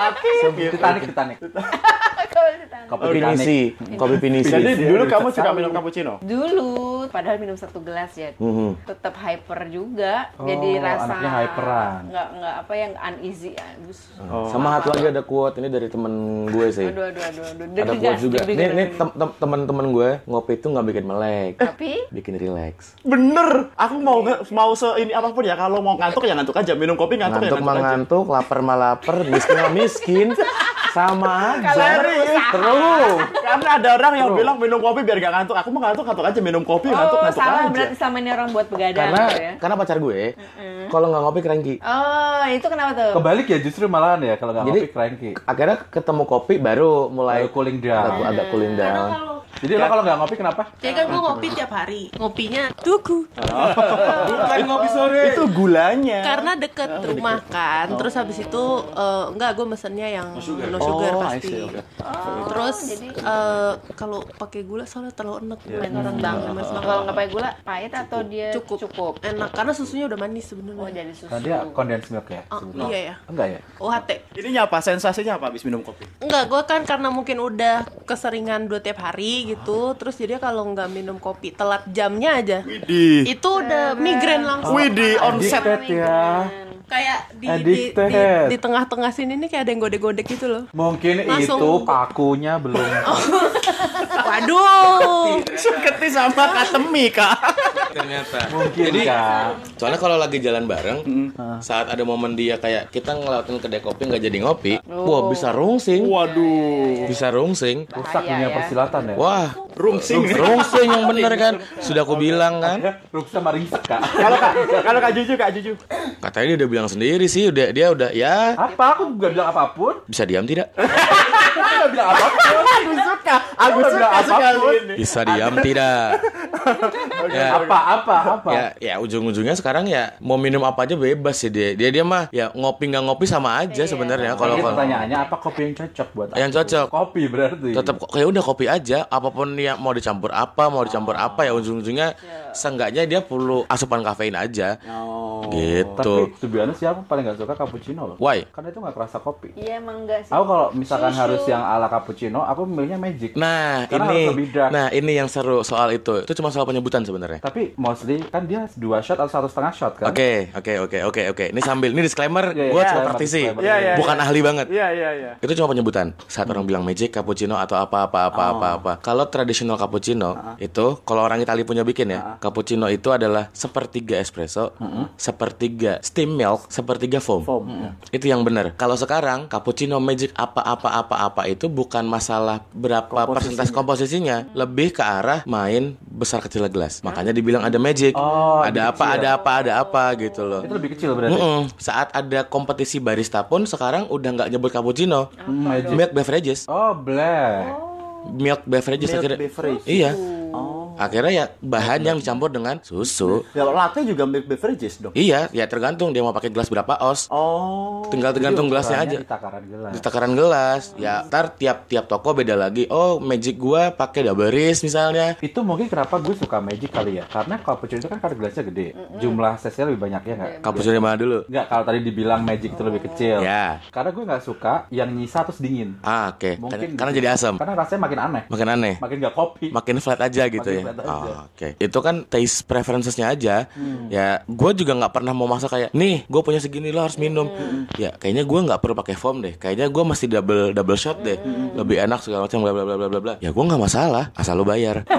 Titanic, Titanic. Kopi pinisi, kopi pinisi. Jadi dulu kamu suka minum cappuccino? Dulu, padahal minum satu gelas ya, Mhm. tetap hyper juga. Oh, Jadi rasa anaknya hyperan. nggak nggak apa yang uneasy. Aduh, Oh. Sama satu lagi ada quote ini dari temen gue sih. aduh, aduh, aduh, aduh. Ada quote juga. deg-degan, Nih, nih deg-degan. tem- tem- temen-temen gue ngopi itu nggak bikin melek, Tapi bikin relax. Bener. Aku mau mau se ini apa pun ya kalau mau ngantuk ya ngantuk aja. Minum kopi ngantuk, Ngantuk ya mah ngantuk aja. ngantuk, lapar mah lapar, miskin mah miskin, sama aja. Terus. Karena ada orang yang bilang minum kopi biar gak ngantuk. Aku mah ngantuk ngantuk aja minum kopi ngantuk oh ngantuk salah aja. berarti sama ini orang buat begadang Karena gitu ya. karena pacar gue, kalau nggak ngopi cranky. Oh, itu kenapa tuh? Kebalik ya justru malahan ya kalau nggak ngopi cranky. akhirnya ketemu kopi baru mulai Baru cooling down. agak, agak cooling down. Jadi lo kalau nggak ngopi kenapa? Jadi kan gue ngopi tiap hari. Ngopinya tuku. Bukan ngopi sore. Itu gulanya. Karena deket rumah kan. Terus habis itu eh, enggak gue mesennya yang no sugar, Oh, I pasti. see, oke. Terus eh, kalau pakai gula soalnya terlalu. Iya. Main orang banget mas Kalau nggak pakai gula, pahit atau dia cukup. cukup? Enak karena susunya udah manis Oh, sebenarnya. jadi susu. Kan dia condensed milk ya? Oh, iya ya. Enggak ya? UHT. Ininya apa? Sensasinya apa habis minum kopi? Enggak, gue kan karena mungkin udah keseringan dua tiap hari gitu, terus jadi kalau nggak minum kopi telat jamnya aja, Di itu udah migrain langsung. Wih di onset. Ya. Kayak di di, di, di tengah-tengah sini nih kayak ada yang godek-godek gitu loh. Mungkin Langsung- itu pakunya belum. Waduh. Suketi sama katemi kak. Ternyata. Mungkin kan. Soalnya kalau lagi jalan bareng, saat ada momen dia kayak kita ngelawatin kedai kopi nggak jadi ngopi, wah bisa rungsing, Waduh. bisa rungsing. Rusak dunia ya. persilatan ya. Wah, Rungsing. rungsing yang bener kan. Sudah aku bilang kan. Rusak sama ringsek kak. Kalau kak, kalau kak Juju, kak Juju. Katanya dia udah bilang sendiri sih, udah dia udah ya Apa? Aku nggak bilang apa pun. bisa diam tidak? Aku nggak bilang apa pun. Aku suka, aku Nggak suka apa pun. ini. Bisa diam tidak? ya, Apa? Apa? Apa? ya, ya ujung-ujungnya sekarang ya mau minum apa aja bebas sih dia. Dia dia mah ya ngopi nggak ngopi sama aja sebenarnya kalau kalau pertanyaannya apa kopi yang cocok buat Yang aku? cocok. Kopi berarti. tetap kayak udah kopi aja apa pun yang mau dicampur apa mau dicampur apa ya ujung-ujungnya seenggaknya dia perlu asupan kafein aja Oh. gitu Tapi sebenarnya siapa paling nggak suka cappuccino loh? why Karena itu nggak kerasa kopi. Iya emang enggak sih. Aku kalau misalkan Susu. harus yang ala cappuccino, aku milihnya magic. nah Karena ini harus lebih dark. nah ini yang seru soal itu itu cuma soal penyebutan sebenarnya Tapi mostly kan dia dua shot atau satu setengah shot kan? Oke, oke, oke, oke, oke. Ini sambil, ini disclaimer, Iya, iya, gue iya, cuma iya, praktisi, disclaimer. Iya, iya, bukan iya. ahli banget. Iya, iya, iya. Itu cuma penyebutan. Saat orang bilang magic, cappuccino atau apa apa apa apa apa. Kalau tradisional cappuccino itu kalau orang Italia punya bikin ya, cappuccino itu adalah sepertiga espresso, sepertiga steam milk, sepertiga foam. Foam. Itu yang benar. Kalau sekarang cappuccino magic apa apa apa apa itu bukan masalah berapa persentase komposisinya, lebih ke arah main besar kecil gelas. Makanya dibilang ada magic. Oh, ada apa, kecil. ada apa, ada apa gitu loh. Itu lebih kecil berarti. Mm-mm. Saat ada kompetisi barista pun sekarang udah nggak nyebut cappuccino, Hmm, magic. milk beverages, Oh, black. Milk beverages Milk akhirnya. beverage. Iya. Oh. Akhirnya ya bahan yang dicampur dengan susu. Ya, latte juga milk beverages dong. Iya, ya tergantung dia mau pakai gelas berapa os. Oh. Tinggal tergantung gelasnya Ukurannya aja. Di takaran gelas. Di takaran gelas. Ya, ntar tiap-tiap toko beda lagi. Oh, magic gua pakai double wrist misalnya. Itu mungkin kenapa gue suka magic kali ya. Karena cappuccino itu kan karena gelasnya gede. Jumlah cc lebih banyak ya nggak? Cappuccino mana dulu? Enggak, kalau tadi dibilang magic itu lebih kecil. Ya. Karena gue nggak suka yang nyisa terus dingin. Ah, oke. Mungkin Karena gitu. jadi asam. Karena rasanya makin aneh. Makin aneh. Makin nggak kopi. makin flat aja gitu Makin ya. Oh, Oke, itu kan taste preferencesnya aja. Hmm. Ya, gue juga nggak pernah mau masak kayak, nih, gue punya segini lo harus minum. Hmm. Ya, kayaknya gue nggak perlu pakai foam deh. Kayaknya gue masih double double shot deh. Hmm. Lebih enak segala macam bla bla bla bla bla bla. Ya, gue nggak masalah, asal lo bayar.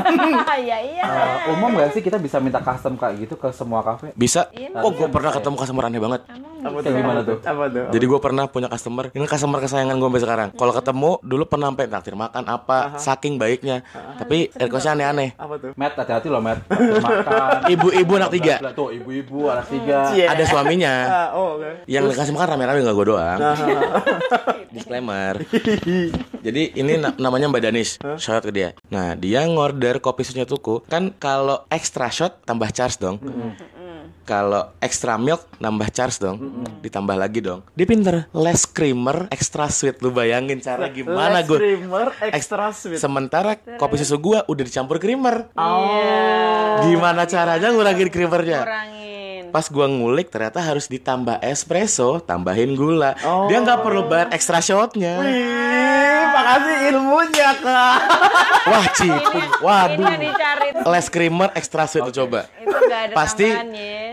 Iya iya. Eh, umum nggak sih kita bisa minta custom kayak gitu ke semua kafe? Bisa. Iya, Oh, gue pernah ketemu customer aneh banget. Apa Kayak gimana tuh? Apa tuh? Jadi gue pernah punya customer, ini customer kesayangan gue sampai sekarang. Kalau ketemu dulu pernah sampai traktir makan apa, saking baiknya. Tapi requestnya aneh-aneh. Apa tuh? Matt, hati-hati loh, Matt. Makan. Ibu-ibu anak tiga, Tuh, ibu-ibu, anak tiga. Cie. ada suaminya. Ah, oh, oke. Yang dikasih makan rame-rame gak gue doang. Disclaimer. Jadi ini na- namanya Mbak Danis. Shout out ke dia. Nah, dia ngorder kopi susunya tuku. Kan kalau extra shot tambah charge dong. Kalau extra milk nambah charge dong. Ditambah lagi dong. Dia pinter. Less creamer, extra sweet. Lu bayangin cara gimana Less gue. creamer, extra sweet. Sementara kopi susu gua udah dicampur creamer. Oh. Gimana caranya ngurangin creamernya? Kurangin. Pas gua ngulik ternyata harus ditambah espresso, tambahin gula. Oh. Dia nggak perlu bayar extra shotnya. Ih, makasih ilmunya, Kak. Wah, cipung. Ini Waduh. yang dicari. Less creamer, extra sweet tuh coba. Itu nggak ada Pasti- tambahannya.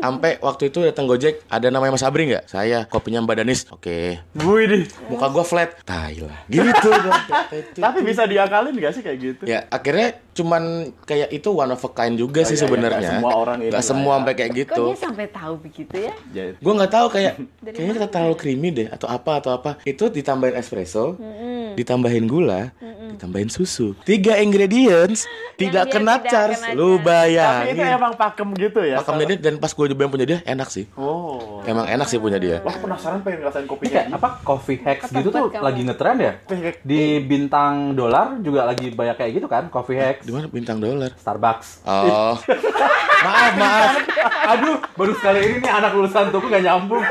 Sampai waktu itu datang Gojek, ada namanya Mas Abri nggak? Saya, kopinya Mbak Danis. Oke. Wih deh. Muka gua flat. Tai lah. Gitu dong. Tapi bisa diakalin gak sih kayak gitu? Ya, akhirnya cuman kayak itu one of a kind juga sih iya, iya. sebenarnya. Nggak semua orang ini lah semua ya. sampai kayak Kok gitu. dia sampai tahu begitu ya? Gue nggak tahu kayak kayaknya kita terlalu creamy deh atau apa atau apa. Itu ditambahin espresso, ditambahin gula, ditambahin susu. Tiga ingredients tidak kena charge. Lu charge. Tapi itu emang pakem gitu ya? Pakem dia dan pas gue cobain punya dia enak sih. Oh. Emang enak sih punya dia. Wah, penasaran pengen ngerasain Ini kopinya. kayak apa coffee hacks gitu tuh kamu. lagi ngetren ya? Di bintang dolar juga lagi banyak kayak gitu kan, coffee hacks. Di mana bintang dolar? Starbucks. Oh. maaf, maaf. Aduh, baru sekali ini nih anak lulusan tuh gak nyambung.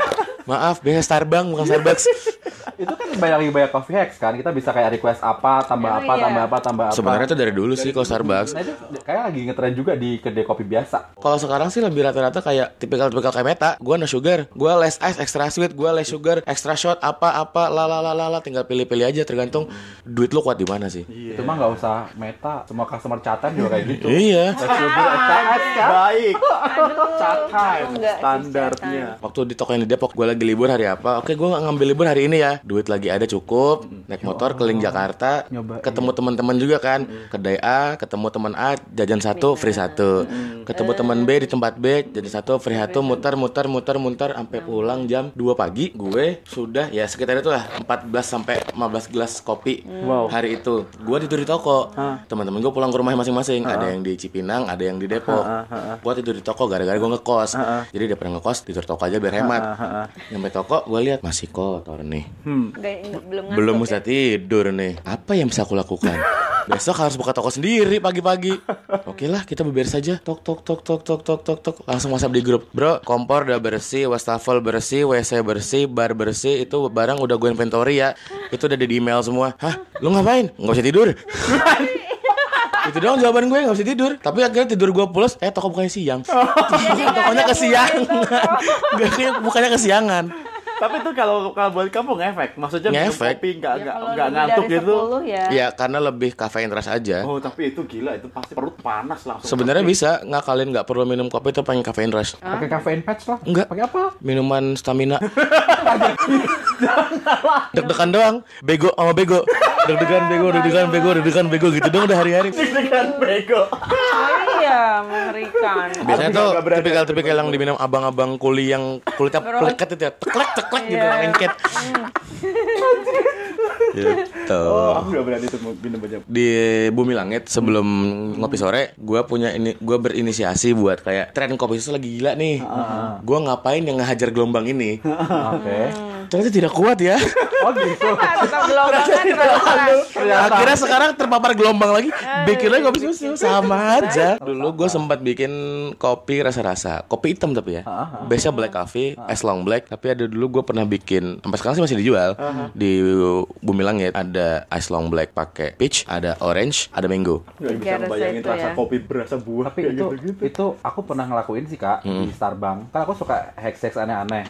Maaf, biasa Starbucks bukan Starbucks. Itu kan banyak lagi banyak coffee hacks kan. Kita bisa kayak request apa, tambah Emang apa, iya? tambah apa, tambah apa. Sebenarnya itu dari dulu sih kalau Starbucks. Nah itu kayak lagi ngetren juga di kedai kopi biasa. Kalau sekarang sih lebih rata-rata kayak tipikal-tipikal kayak meta. Gua no sugar, gua less ice, extra sweet, gua less sugar, extra shot, apa-apa, la tinggal pilih-pilih aja tergantung duit lu kuat di mana sih. Itu mah nggak usah meta, semua customer chatan juga kayak gitu. Iya. Less sugar, extra ice? Baik. Aduh, Cat time aku nggak sih standarnya. Waktu di toko yang di Depok, gue lagi libur hari apa? Oke, gue ngambil libur hari ini ya. Duit lagi ada cukup. Naik motor keliling Jakarta. Nyoba, ketemu teman-teman juga kan. Kedai A, ketemu teman A, jajan satu, free satu. Ketemu teman B di tempat B, jajan satu, free satu. Muter, muter, muter, muter. Sampai pulang jam 2 pagi. Gue sudah ya sekitar itu lah 14 sampai 15 gelas kopi Wow. hari itu. Gue tidur di toko. Teman-teman gue pulang ke rumah masing-masing. Ada yang di Cipinang, ada yang di Depok. Gue tidur di toko gara-gara gue ngekos. Jadi daripada ngekos tidur toko aja biar hemat. Nyampe toko gue lihat masih kotor nih. Nggak- belum ngantuk Belum ya? bisa tidur nih. Apa yang bisa aku lakukan? Besok harus buka toko sendiri pagi-pagi. Oke lah, kita beberes saja. Tok tok tok tok tok tok tok tok. Langsung WhatsApp di grup. Bro, kompor udah bersih, wastafel bersih, WC bersih, bar bersih. Itu barang udah gue inventory ya. Itu udah ada di email semua. Hah? Lu ngapain? Nggak bisa tidur. itu doang jawaban gue nggak bisa tidur tapi akhirnya tidur gue pulas eh toko bukanya siang tokonya kesiangan Gak, kayak bukanya kesiangan Tapi itu kalau kalau buat kamu ngefek, maksudnya Ngefek. kopi nggak Ya, nggak nggak ngantuk dari gitu. 10 ya. ya karena lebih kafein ras aja Oh tapi itu gila itu pasti perut panas langsung. Sebenarnya bisa ngakalin nggak perlu minum kopi itu pengen kafein rush. Pakai caffeine patch lah. Enggak. Pakai apa? Minuman stamina. Deg-degan doang. Bego sama bego. Deg-degan bego, deg-degan bego, deg-degan bego gitu dong udah hari-hari. dengan bego. Iya, mengerikan. Biasanya tuh nggak tipikal-tipikal yang diminum abang-abang kuli yang kulitnya pleket itu ya. Teklek teklek gitu Iya. lengket. gitu. Oh, aku nggak berani tuh minum banyak. di Bumi Langit sebelum ngopi sore, gue punya ini, gue berinisiasi buat kayak tren kopi susu lagi gila nih. Gue ngapain yang ngehajar gelombang ini? Oke. Ternyata tidak kuat ya. Oh gitu. Terus. Akhirnya sekarang terpapar gelombang lagi, bikin lagi kopi susu sama aja. Dulu gue sempat bikin kopi rasa-rasa, kopi hitam tapi ya. Biasanya black coffee, es long black. Tapi ada dulu gue pernah bikin, sampai sekarang sih masih dijual di Bumi Langit. Ada ice long black pakai peach, ada orange, ada mango. Nggak bisa Tiga rasa ngebayangin itu rasa ya. kopi berasa buah Tapi itu gitu-gitu. itu aku pernah ngelakuin sih kak di Starbucks. Kan aku suka hacks hacks aneh-aneh.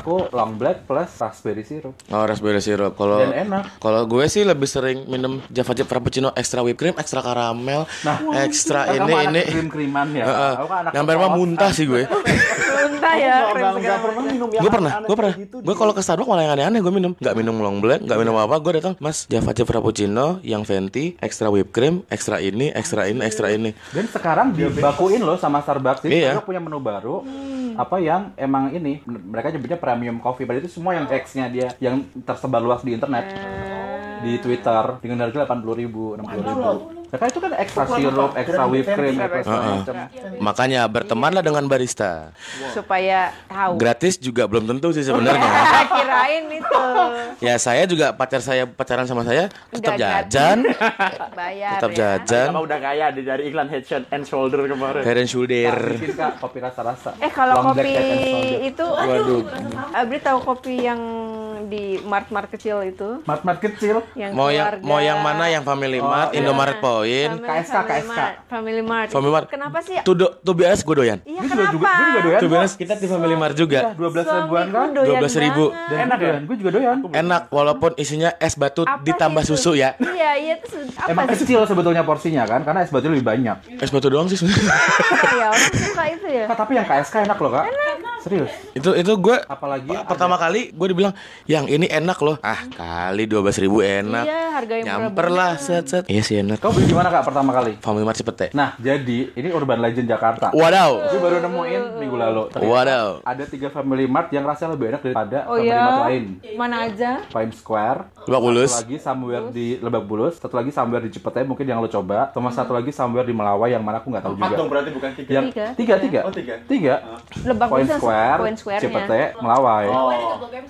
Aku long black plus raspberry syrup. Oh, raspberry syrup. Kalau Dan enak. Kalau gue sih lebih sering minum Java Chip Frappuccino extra whipped cream, extra karamel, extra Kan ini ini. krim-kriman ya. Heeh. Kan anak Nyampe rumah kos. muntah sih gue. muntah ya. Pernah minum yang Gue pernah, aneh-aneh gue pernah. gitu Gue kalau ke Starbucks malah yang aneh-aneh gue minum. Gak minum long black, gak minum apa. Gue datang, Mas Java Chip Frappuccino, yang venti, extra whipped cream, extra ini, extra ini, extra ini. Dan sekarang dibakuin loh sama Starbucks. Iya. Punya menu baru. Apa yang emang ini mereka nyebutnya premium coffee. Padahal itu semua yang X-nya dia yang tersebar luas di internet. Di Twitter dengan harga 80.000 ribu, 60 ribu. Ya kan itu kan ekstra sirup, ekstra whipped cream, ekstra segala macam. Makanya bertemanlah dengan barista. Supaya tahu. Gratis juga belum tentu sih sebenarnya. Kirain itu. ya saya juga pacar saya pacaran sama saya tetap jajan, Bayar tetap ya. jajan, Sama udah kaya di dari iklan Head and Shoulder kemarin. head and shoulder. Kopi rasa-rasa. Eh kalau kopi itu Waduh. Abri tahu kopi yang di mart-mart kecil itu Mart-mart kecil. yang Mau yang mau yang mana yang Family Mart, Indomaret Point, Family- KSK, Family KSK. Mart, Family Mart. Family Mart. Kenapa sih? Tuh do, tuh biasa gue doyan. Iya Gue juga, kenapa? juga, gue juga doyan. Tuh biasa kita di Family Mart juga. Dua belas ribuan kan? doyan 12.000. banget. Dan enak ya? Gue juga doyan. Enak walaupun isinya es batu Apa ditambah itu? susu ya. Iya, iya itu apa Emang sih? kecil sebetulnya porsinya kan? Karena es batu lebih banyak. Es batu doang sih sebenarnya. Apa ya orang suka itu ya? Kak, tapi yang KSK enak loh kak. Serius. itu itu gue Apalagi pertama kali gue dibilang yang ini enak loh. Ah kali 12.000 ribu enak. Iya, harga yang Nyamper lah set set. Iya sih enak. Kau beli di mana kak pertama kali? Family Mart Cipete. Nah, jadi ini urban legend Jakarta. Wadaw. Gue baru nemuin minggu lalu. Ternyata Wadaw. Ada tiga Family Mart yang rasanya lebih enak daripada Oh Family iya. Mart lain. Mana aja? Pine Square. Lebak Bulus. Satu lagi somewhere di Lebak Bulus. Satu lagi somewhere di Cipete mungkin yang lo coba. Sama satu lagi somewhere di Melawai yang mana aku nggak tahu Empat juga. dong berarti bukan tiga. Yang Tiga. tiga tiga. Oh, tiga. Tiga. Lebak Point Bulus, Square, Point Square-nya. Cipete, Melawai. Oh.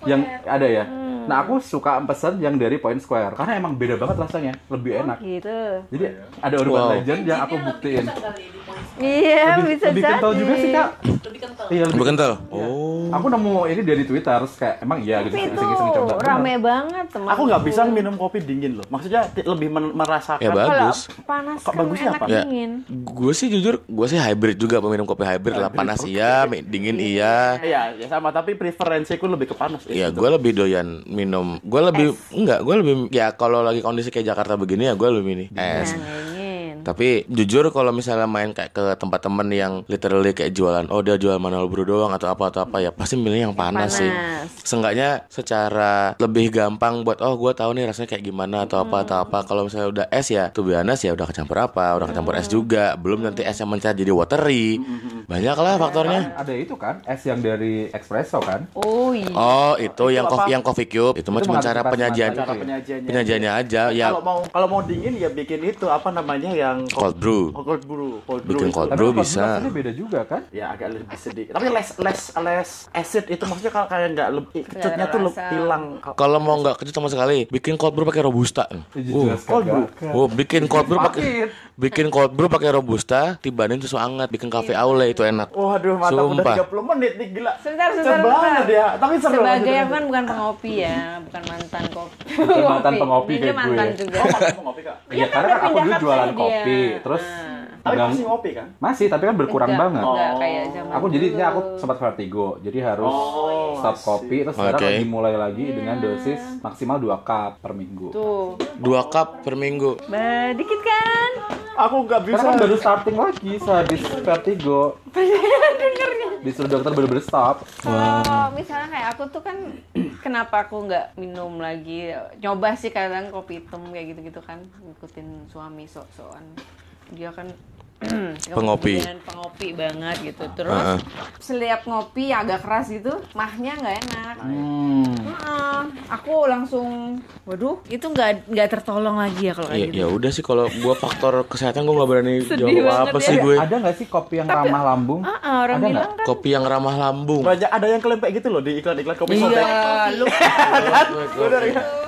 Yang ada ya. Nah aku suka pesen yang dari Point Square karena emang beda banget rasanya, lebih enak. Gitu. Jadi ada urban Wow. legend yang aku buktiin. Iya, Lebih, bisa lebih jadi. kental juga sih kak. Iya Lebih kental. Oh. Aku nemu ini dari Twitter, terus kayak emang iya gitu Tapi itu coba. rame banget teman. Aku nggak bisa minum kopi dingin loh. Maksudnya lebih merasakan. Ya. Kalau bagus. panas Kok kan bagusnya enak apa? Ya. dingin. Gue sih jujur, gue sih hybrid juga peminum kopi hybrid lah. Panas iya, dingin iya. Iya, ya sama tapi preferensiku lebih ke panas. Iya, gue lebih doyan minum. Gue lebih enggak, gue lebih ya kalau lagi kondisi kayak Jakarta begini ya gue lebih ini es. Yang dingin. Tapi jujur kalau misalnya main kayak ke tempat temen yang literally kayak jualan, oh dia jual manual brew doang atau apa atau apa ya pasti milih yang panas, sih. Panas. Seenggaknya secara lebih gampang buat oh gue tahu nih rasanya kayak gimana atau apa atau apa. Kalau misalnya udah es ya, tuh biasa ya udah kecampur apa, udah kecampur es juga. Belum nanti esnya mencair jadi watery. Banyak lah faktornya. Ada itu kan, es yang dari espresso kan? Oh iya. Oh itu yang apa? coffee yang coffee cube itu mah Itu cuma cara penyajian macam Cara penyajiannya. penyajiannya aja ya Kalau mau kalau mau dingin ya bikin itu apa namanya yang cold brew. Oh, cold brew. Cold brew Bikin cold Tapi brew bisa. rasanya beda juga kan? Ya agak lebih sedikit. Tapi less less less acid itu maksudnya kalau kayak nggak lebih kecutnya tuh le- rasa. hilang. Kalau mau nggak kecut sama sekali, bikin cold brew pakai robusta. Jelas cold brew. Oh, bikin cold brew pakai bikin cold brew pakai robusta, tibanin susu hangat, bikin kafe aule itu enak. Waduh, mantap Sumpah. udah 30 menit nih gila. Sebentar, Seru sebentar, banget ya. Tapi seru. Sebagai lanjut. kan bukan pengopi ya, bukan mantan kopi. Bukan mantan pengopi Dia kayak gue. mantan juga. Kamu ngopi kak? Iya, kan karena udah kan aku dulu jualan kopi, dia. terus Nah. Tapi masih ngopi kan? masih, tapi kan berkurang Enggak, banget. Enggak Oh. kayak zaman Aku jadi dulu. aku sempat vertigo, jadi harus Oh, stop kopi, terus sekarang Oke. lagi mulai lagi dengan dosis maksimal 2 cup per minggu. Tuh. Dua cup per minggu. Bah, dikit kan? Aku nggak bisa. Karena kan baru starting lagi sehabis vertigo. Disuruh dokter bener-bener stop. Kalau misalnya kayak aku tuh kan kenapa aku nggak minum lagi? Nyoba sih kadang kopi hitam kayak gitu-gitu kan ngikutin suami sok-sokan. Dia kan Pengopi. kemudian pengopi banget gitu terus Heeh. setiap ngopi agak keras gitu mahnya nggak enak Hmm. Heeh. aku langsung waduh itu nggak nggak tertolong lagi ya kalau kayak Ya, gitu ya udah sih kalau gua faktor kesehatan gua nggak berani jawab apa ya. sih gue. Ada nggak sih kopi yang ramah lambung? Ah, ah, orang Ada bilang kan Kopi yang ramah lambung. Banyak ada yang kelempek gitu loh di iklan-iklan kopi sobek. iya lu?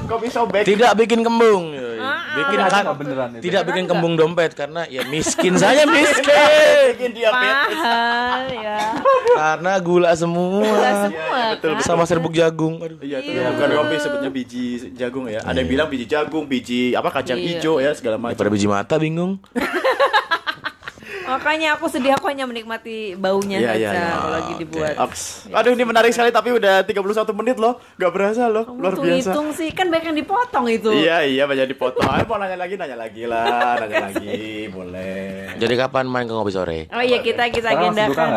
Kopi sobek. Tidak bikin kembung. Yoi. Bikin kan nggak beneran itu? tidak bikin kembung dompet karena ya miskin saya miskin. Bikin diabetes. mahal ya karena gula semua. Nggak semua kan Sama serbuk jagung. Aduh. Iya, itu bukan kopi sebutnya biji jagung ya. Ada yang bilang biji jagung, biji apa kacang Iya. hijau ya segala macam. Daripada biji mata bingung. Makanya aku sedih aku hanya menikmati baunya Iya, iya, saja iya. kalau lagi dibuat. Ops. Aduh ini menarik sekali tapi udah 31 menit loh. Gak berasa loh. Kamu Luar biasa. hitung sih kan banyak yang dipotong itu. Iya iya banyak dipotong. Ayo mau nanya lagi nanya lagi lah, nanya lagi boleh. Jadi kapan main ke ngopi sore? Oh iya kita kita agendakan.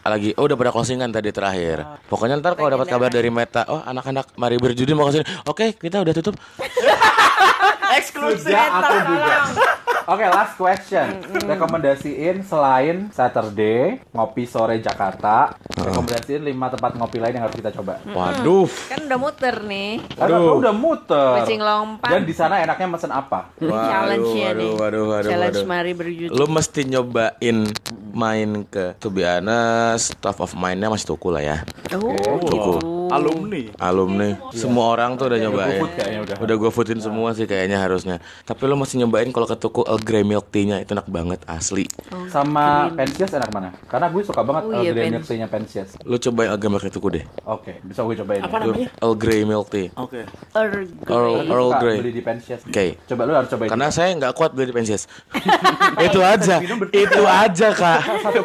Lagi, oh udah pada closingan tadi terakhir. Pokoknya ntar kalau dapat kabar dari Meta, oh anak-anak mari berjudi mau ke sini. Oke, kita udah tutup. Eksklusif. Ya, aku juga. Oke, last question. Rekomendasiin selain Saturday, ngopi sore Jakarta, rekomendasiin 5 tempat ngopi lain yang harus kita coba. Waduh. Kan udah muter nih. Karena lu udah muter. Kucing lompat. Dan di sana enaknya mesen apa? Challenge-nya nih. waduh, waduh, waduh, Challenge waduh. mari berjudi. Lu mesti nyobain main ke To be honest, top of mind-nya masih tuku lah ya. Oh, Tuku. Alumni. Alumni. Semua orang tuh udah nyobain. Udah. Udah gue foodin semua sih kayaknya harusnya. Tapi lu mesti nyobain kalau ke tuku Earl Grey milk tea-nya itu enak banget asli. Sama Pensias enak mana? Karena gue suka banget Oh Earl iya, Grey Pen- milk tea-nya Pensias. Lu cobain Earl Grey milk tea tuku deh. Oke, bisa gue cobain. Apa ya. namanya? Earl Grey milk tea. Oke. Earl Earl, Gue Earl suka Grey. beli di Pensias. Oke. Coba lu harus cobain. Karena saya nggak kuat beli di Pensias. itu aja, itu aja kak,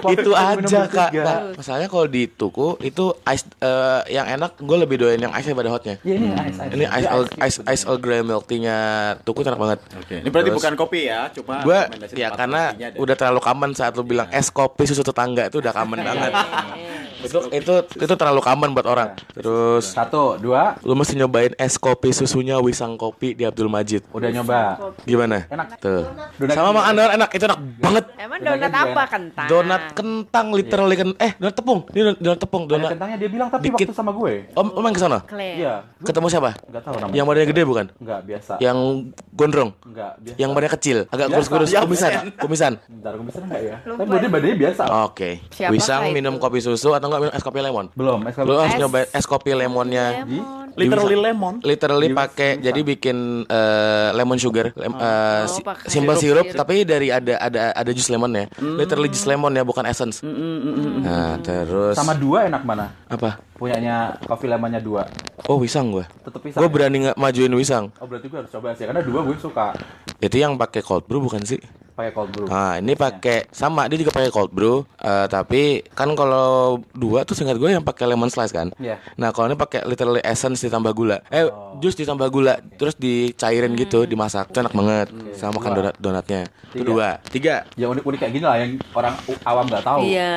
itu aja kak. Nah, masalahnya kalau di tuku itu ice eh, yang enak, gue lebih doyan yang ice daripada hotnya. Iya ini ice ice. Ini ice Earl, cream ice, ice Earl Grey milk tea-nya tuku enak banget. Oke. Ini berarti bukan kopi ya, cuma rekomendasi ya karena udah terlalu common saat lu bilang es kopi susu tetangga itu udah common banget. Itu itu itu terlalu common buat orang. Terus Satu, dua, lu mesti nyobain es kopi susunya Wisang Kopi di Abdul Majid. udah nyoba. Gimana? Enak. Tuh. Donat Sama Mang Anwar enak, itu enak banget. Emang donat juga apa kentang? Donat kentang literally kan eh donat tepung. Ini donat, donat tepung, Ada donat. kentangnya dia bilang tapi Dikit. waktu sama gue. Om, om main ke sana? Iya. Ketemu siapa? Enggak tahu namanya. Yang badannya gede bukan? Enggak biasa. Yang gondrong? Enggak biasa. Yang badannya kecil, agak kurus-kurus, Ya, kumisan, kumisan. Bentar, gue bisa enggak ya? Tapi badannya badannya biasa. Oke. Wisang minum kopi susu atau enggak minum es kopi lemon? Belum, es Lu harus Es- nyobain es kopi lemonnya. Lemon. literally lemon. Literally pakai jadi bikin eh, lemon sugar, lem, eh, si- pakai simple sirup. sirup, tapi dari ada ada ada jus lemon ya. Literally jus lemon ya, bukan essence. Nah, terus Sama dua enak mana? apa? Punyanya coffee lemonnya dua. Oh, wisang gua. Tetep pisang. Gue ya? berani nggak majuin wisang. Oh berarti gue harus coba sih karena dua gue suka Itu yang pakai cold brew bukan sih? Pakai cold brew. Nah, ini pakai sama dia juga pakai cold brew, eh, tapi kan kalau dua tuh seingat gue yang pakai lemon slice kan. Iya. Nah, kalau ini pakai literally essence ditambah gula. Eh, jus ditambah gula, terus dicairin gitu, dimasak. Itu enak banget. Sama makan donat donatnya. Itu Tiga. dua. Tiga. Yang unik-unik kayak gini lah yang orang awam nggak tahu. Iya.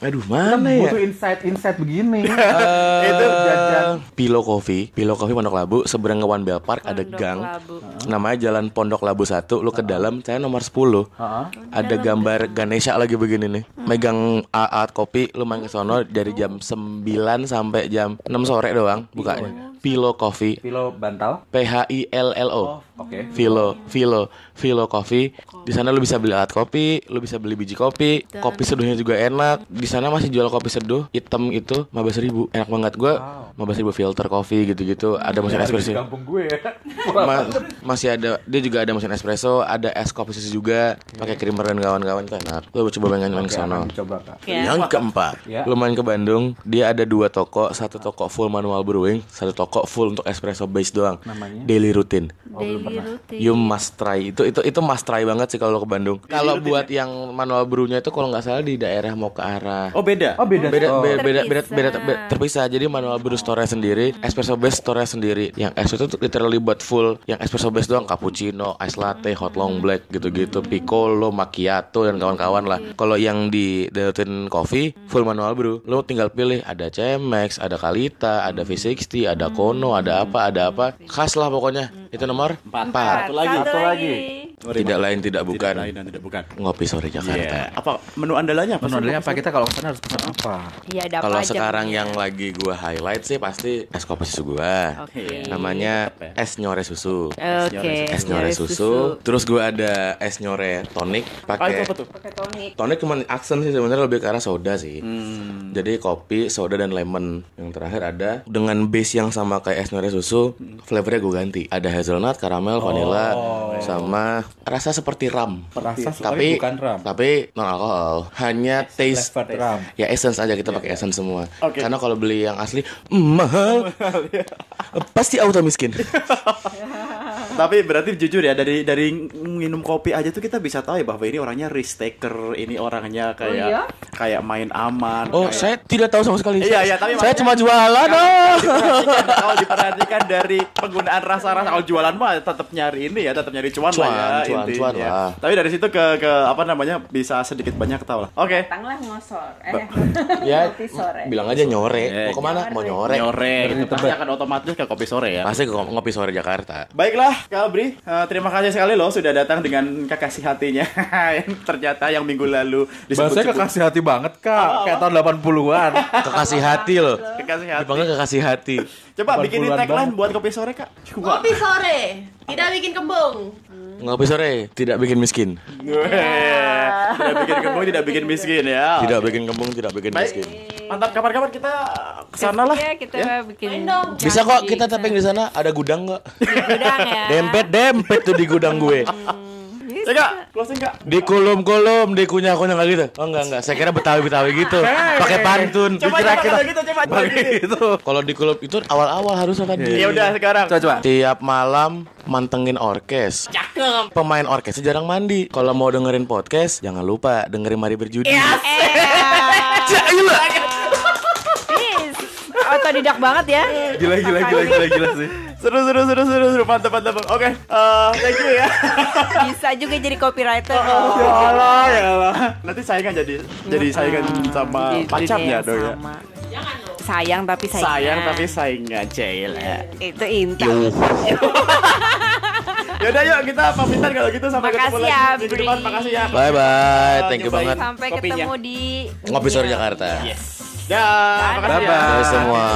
Aduh, Kita mana ya? butuh insight-insight begini. itu jajan. Pilo Coffee, Pilo Coffee Pondok Labu, seberang ke One Bell Park ada Pondok gang. Labu. Namanya Jalan Pondok Labu 1, lu ke dalam, saya nomor 10. Heeh. Ada gambar Ganesha lagi begini nih. Megang a- alat kopi, lu main ke sono dari jam 9 sampai jam 6 sore doang bukanya. Pilo Coffee, Pilo bantal. P H I L L O. Oke. Philo, Philo, Philo Coffee. Di sana lu bisa beli alat kopi, lu bisa beli biji kopi, kopi seduhnya juga enak. Di sana masih jual kopi seduh hitam itu 15.000 ribu, enak banget. Gua 15.000 ribu filter kopi gitu-gitu. Ada mesin Di espresso. kampung gue ya. Ma- masih ada dia juga ada mesin espresso, ada es kopi susu juga, pakai creamer dan kawan-kawan itu enak. Lu coba main main ke Oke, sana. dicoba kak. Ya. Yang keempat, Ya. lu main ke Bandung, dia ada dua toko, satu toko full manual brewing, satu toko full untuk espresso base doang. Namanya? Daily Routine. Daily routine. You must try itu itu itu must try banget sih kalau ke Bandung. Kalau buat yang manual brewnya itu kalau nggak salah di daerah mau ke arah Oh beda. Oh beda. beda store. beda, beda, beda, Terpisah. beda- beda- terpisah. Jadi manual brew store sendiri, espresso base store sendiri. Yang espresso itu literally buat full. Yang espresso base doang cappuccino, ice latte, hot long black gitu-gitu, piccolo, macchiato dan kawan-kawan lah. Kalau yang di Delton Coffee full manual brew, lo tinggal pilih ada Chemex, ada Kalita, ada V60, ada Kono, ada apa, ada apa. Khas lah pokoknya. Itu nomor Empat. Satu lagi. Satu lagi. Tidak lain tidak bukan. Tidak lain dan tidak bukan. Ngopi sore Jakarta. Iya. Apa menu andalannya apa? Menu andalannya apa kita kalau ke sana harus pesan apa? Iya, ada Kalau sekarang yang lagi gua highlight sih pasti es kopi susu gua. Oke. Namanya es nyore susu. Oke. Es nyore susu. Terus gua ada es nyore tonic Ah, itu pakai apa tuh? Pakai tonic. tonic cuma aksen sih sebenarnya lebih ke arah soda sih. Hmm. Jadi kopi, soda dan lemon. Yang terakhir ada dengan base yang sama kayak es nyore susu, flavornya gue ganti. Ada hazelnut, karamel, vanilla, sama rasa seperti ram. Rasa tapi bukan ram. tapi non alkohol. Hanya taste ram. Ya essence aja kita pakai essence semua. Oke. Karena kalau beli yang asli mahal. Pasti auto miskin. Tapi berarti jujur ya dari dari minum kopi aja tuh kita bisa tahu ya bahwa ini orangnya risk taker, ini orangnya kayak iya? kayak main aman. Oh, kayak- saya tidak tahu sama sekali. Iya, iya, tapi saya cuma jualan. Oh. diperhatikan, kalau diperhatikan dari penggunaan rasa-rasa kalau jualan mah tetap nyari ini ya, tetap nyari cuan, Cuan, lah ya cuan, intinya. cuan lah. Tapi dari situ ke ke apa namanya bisa sedikit banyak tahu lah. Oke. Datanglah ngosor. Eh, Ya, kopi sore. bilang aja nyore. Eh, Mau ke mana? Mau nyore. Nyore, gitu. pasti akan otomatis ke kopi sore ya. Pasti ke ngopi sore Jakarta. Baiklah, Kak Bri, eh, terima kasih sekali loh sudah datang dengan kekasih hatinya yang ternyata yang minggu lalu disebut Bahasanya kekasih hati banget, Kak. Kayak tahun 80-an. Kekasih hati loh. kekasih hati. Dipanggil kekasih hati. Coba 80-an tagline banget. buat kopi sore, Kak. Coba. Kopi sore, tidak bikin kembung. Ngopi sore tidak bikin miskin. Weh, tidak bikin kembung, tidak bikin miskin ya. Tidak bikin kembung, tidak bikin Baik. miskin. Mantap, kapan-kapan kita ke sana lah. Iya, kita Ya. bikin. Bisa kok kita tapping di sana. Ada gudang nggak? gudang ya. Dempet dempet tuh di gudang gue. Ya, Kak, closing, Kak. Di kolom kolom, di kunyah kunyah nggak gitu. Oh enggak enggak. Saya kira betawi betawi gitu. Pakai pantun. Coba coba kalau gitu, coba. coba gitu. Kalau di klub itu awal-awal harusnya tadi. Ya udah sekarang. Coba coba. Tiap malam mantengin orkes. Cakep. Pemain orkesnya jarang mandi. Kalau mau dengerin podcast, jangan lupa dengerin Mari Berjudi. Eh, Ini otodidak banget ya. Gila gila gila gila gila sih. Seru seru seru seru seru mantap mantap. Oke, eh, thank you ya. Bisa juga jadi copywriter. ya Allah, ya Allah. Nanti saingan jadi jadi saingan sama Di dunia pacarnya dong ya. sama. Sayang tapi sayang. Sayang tapi saingan cel ya. itu intan. Ya udah yuk kita pamitan kalau gitu sampai ketemu Makasih lagi ya, minggu Bri. depan. Makasih ya. Bye bye. Thank you banget. Sampai kopinya. ketemu di. Ngopi sore Jakarta. Dah, makasih ya. Bye-bye. Bye semua.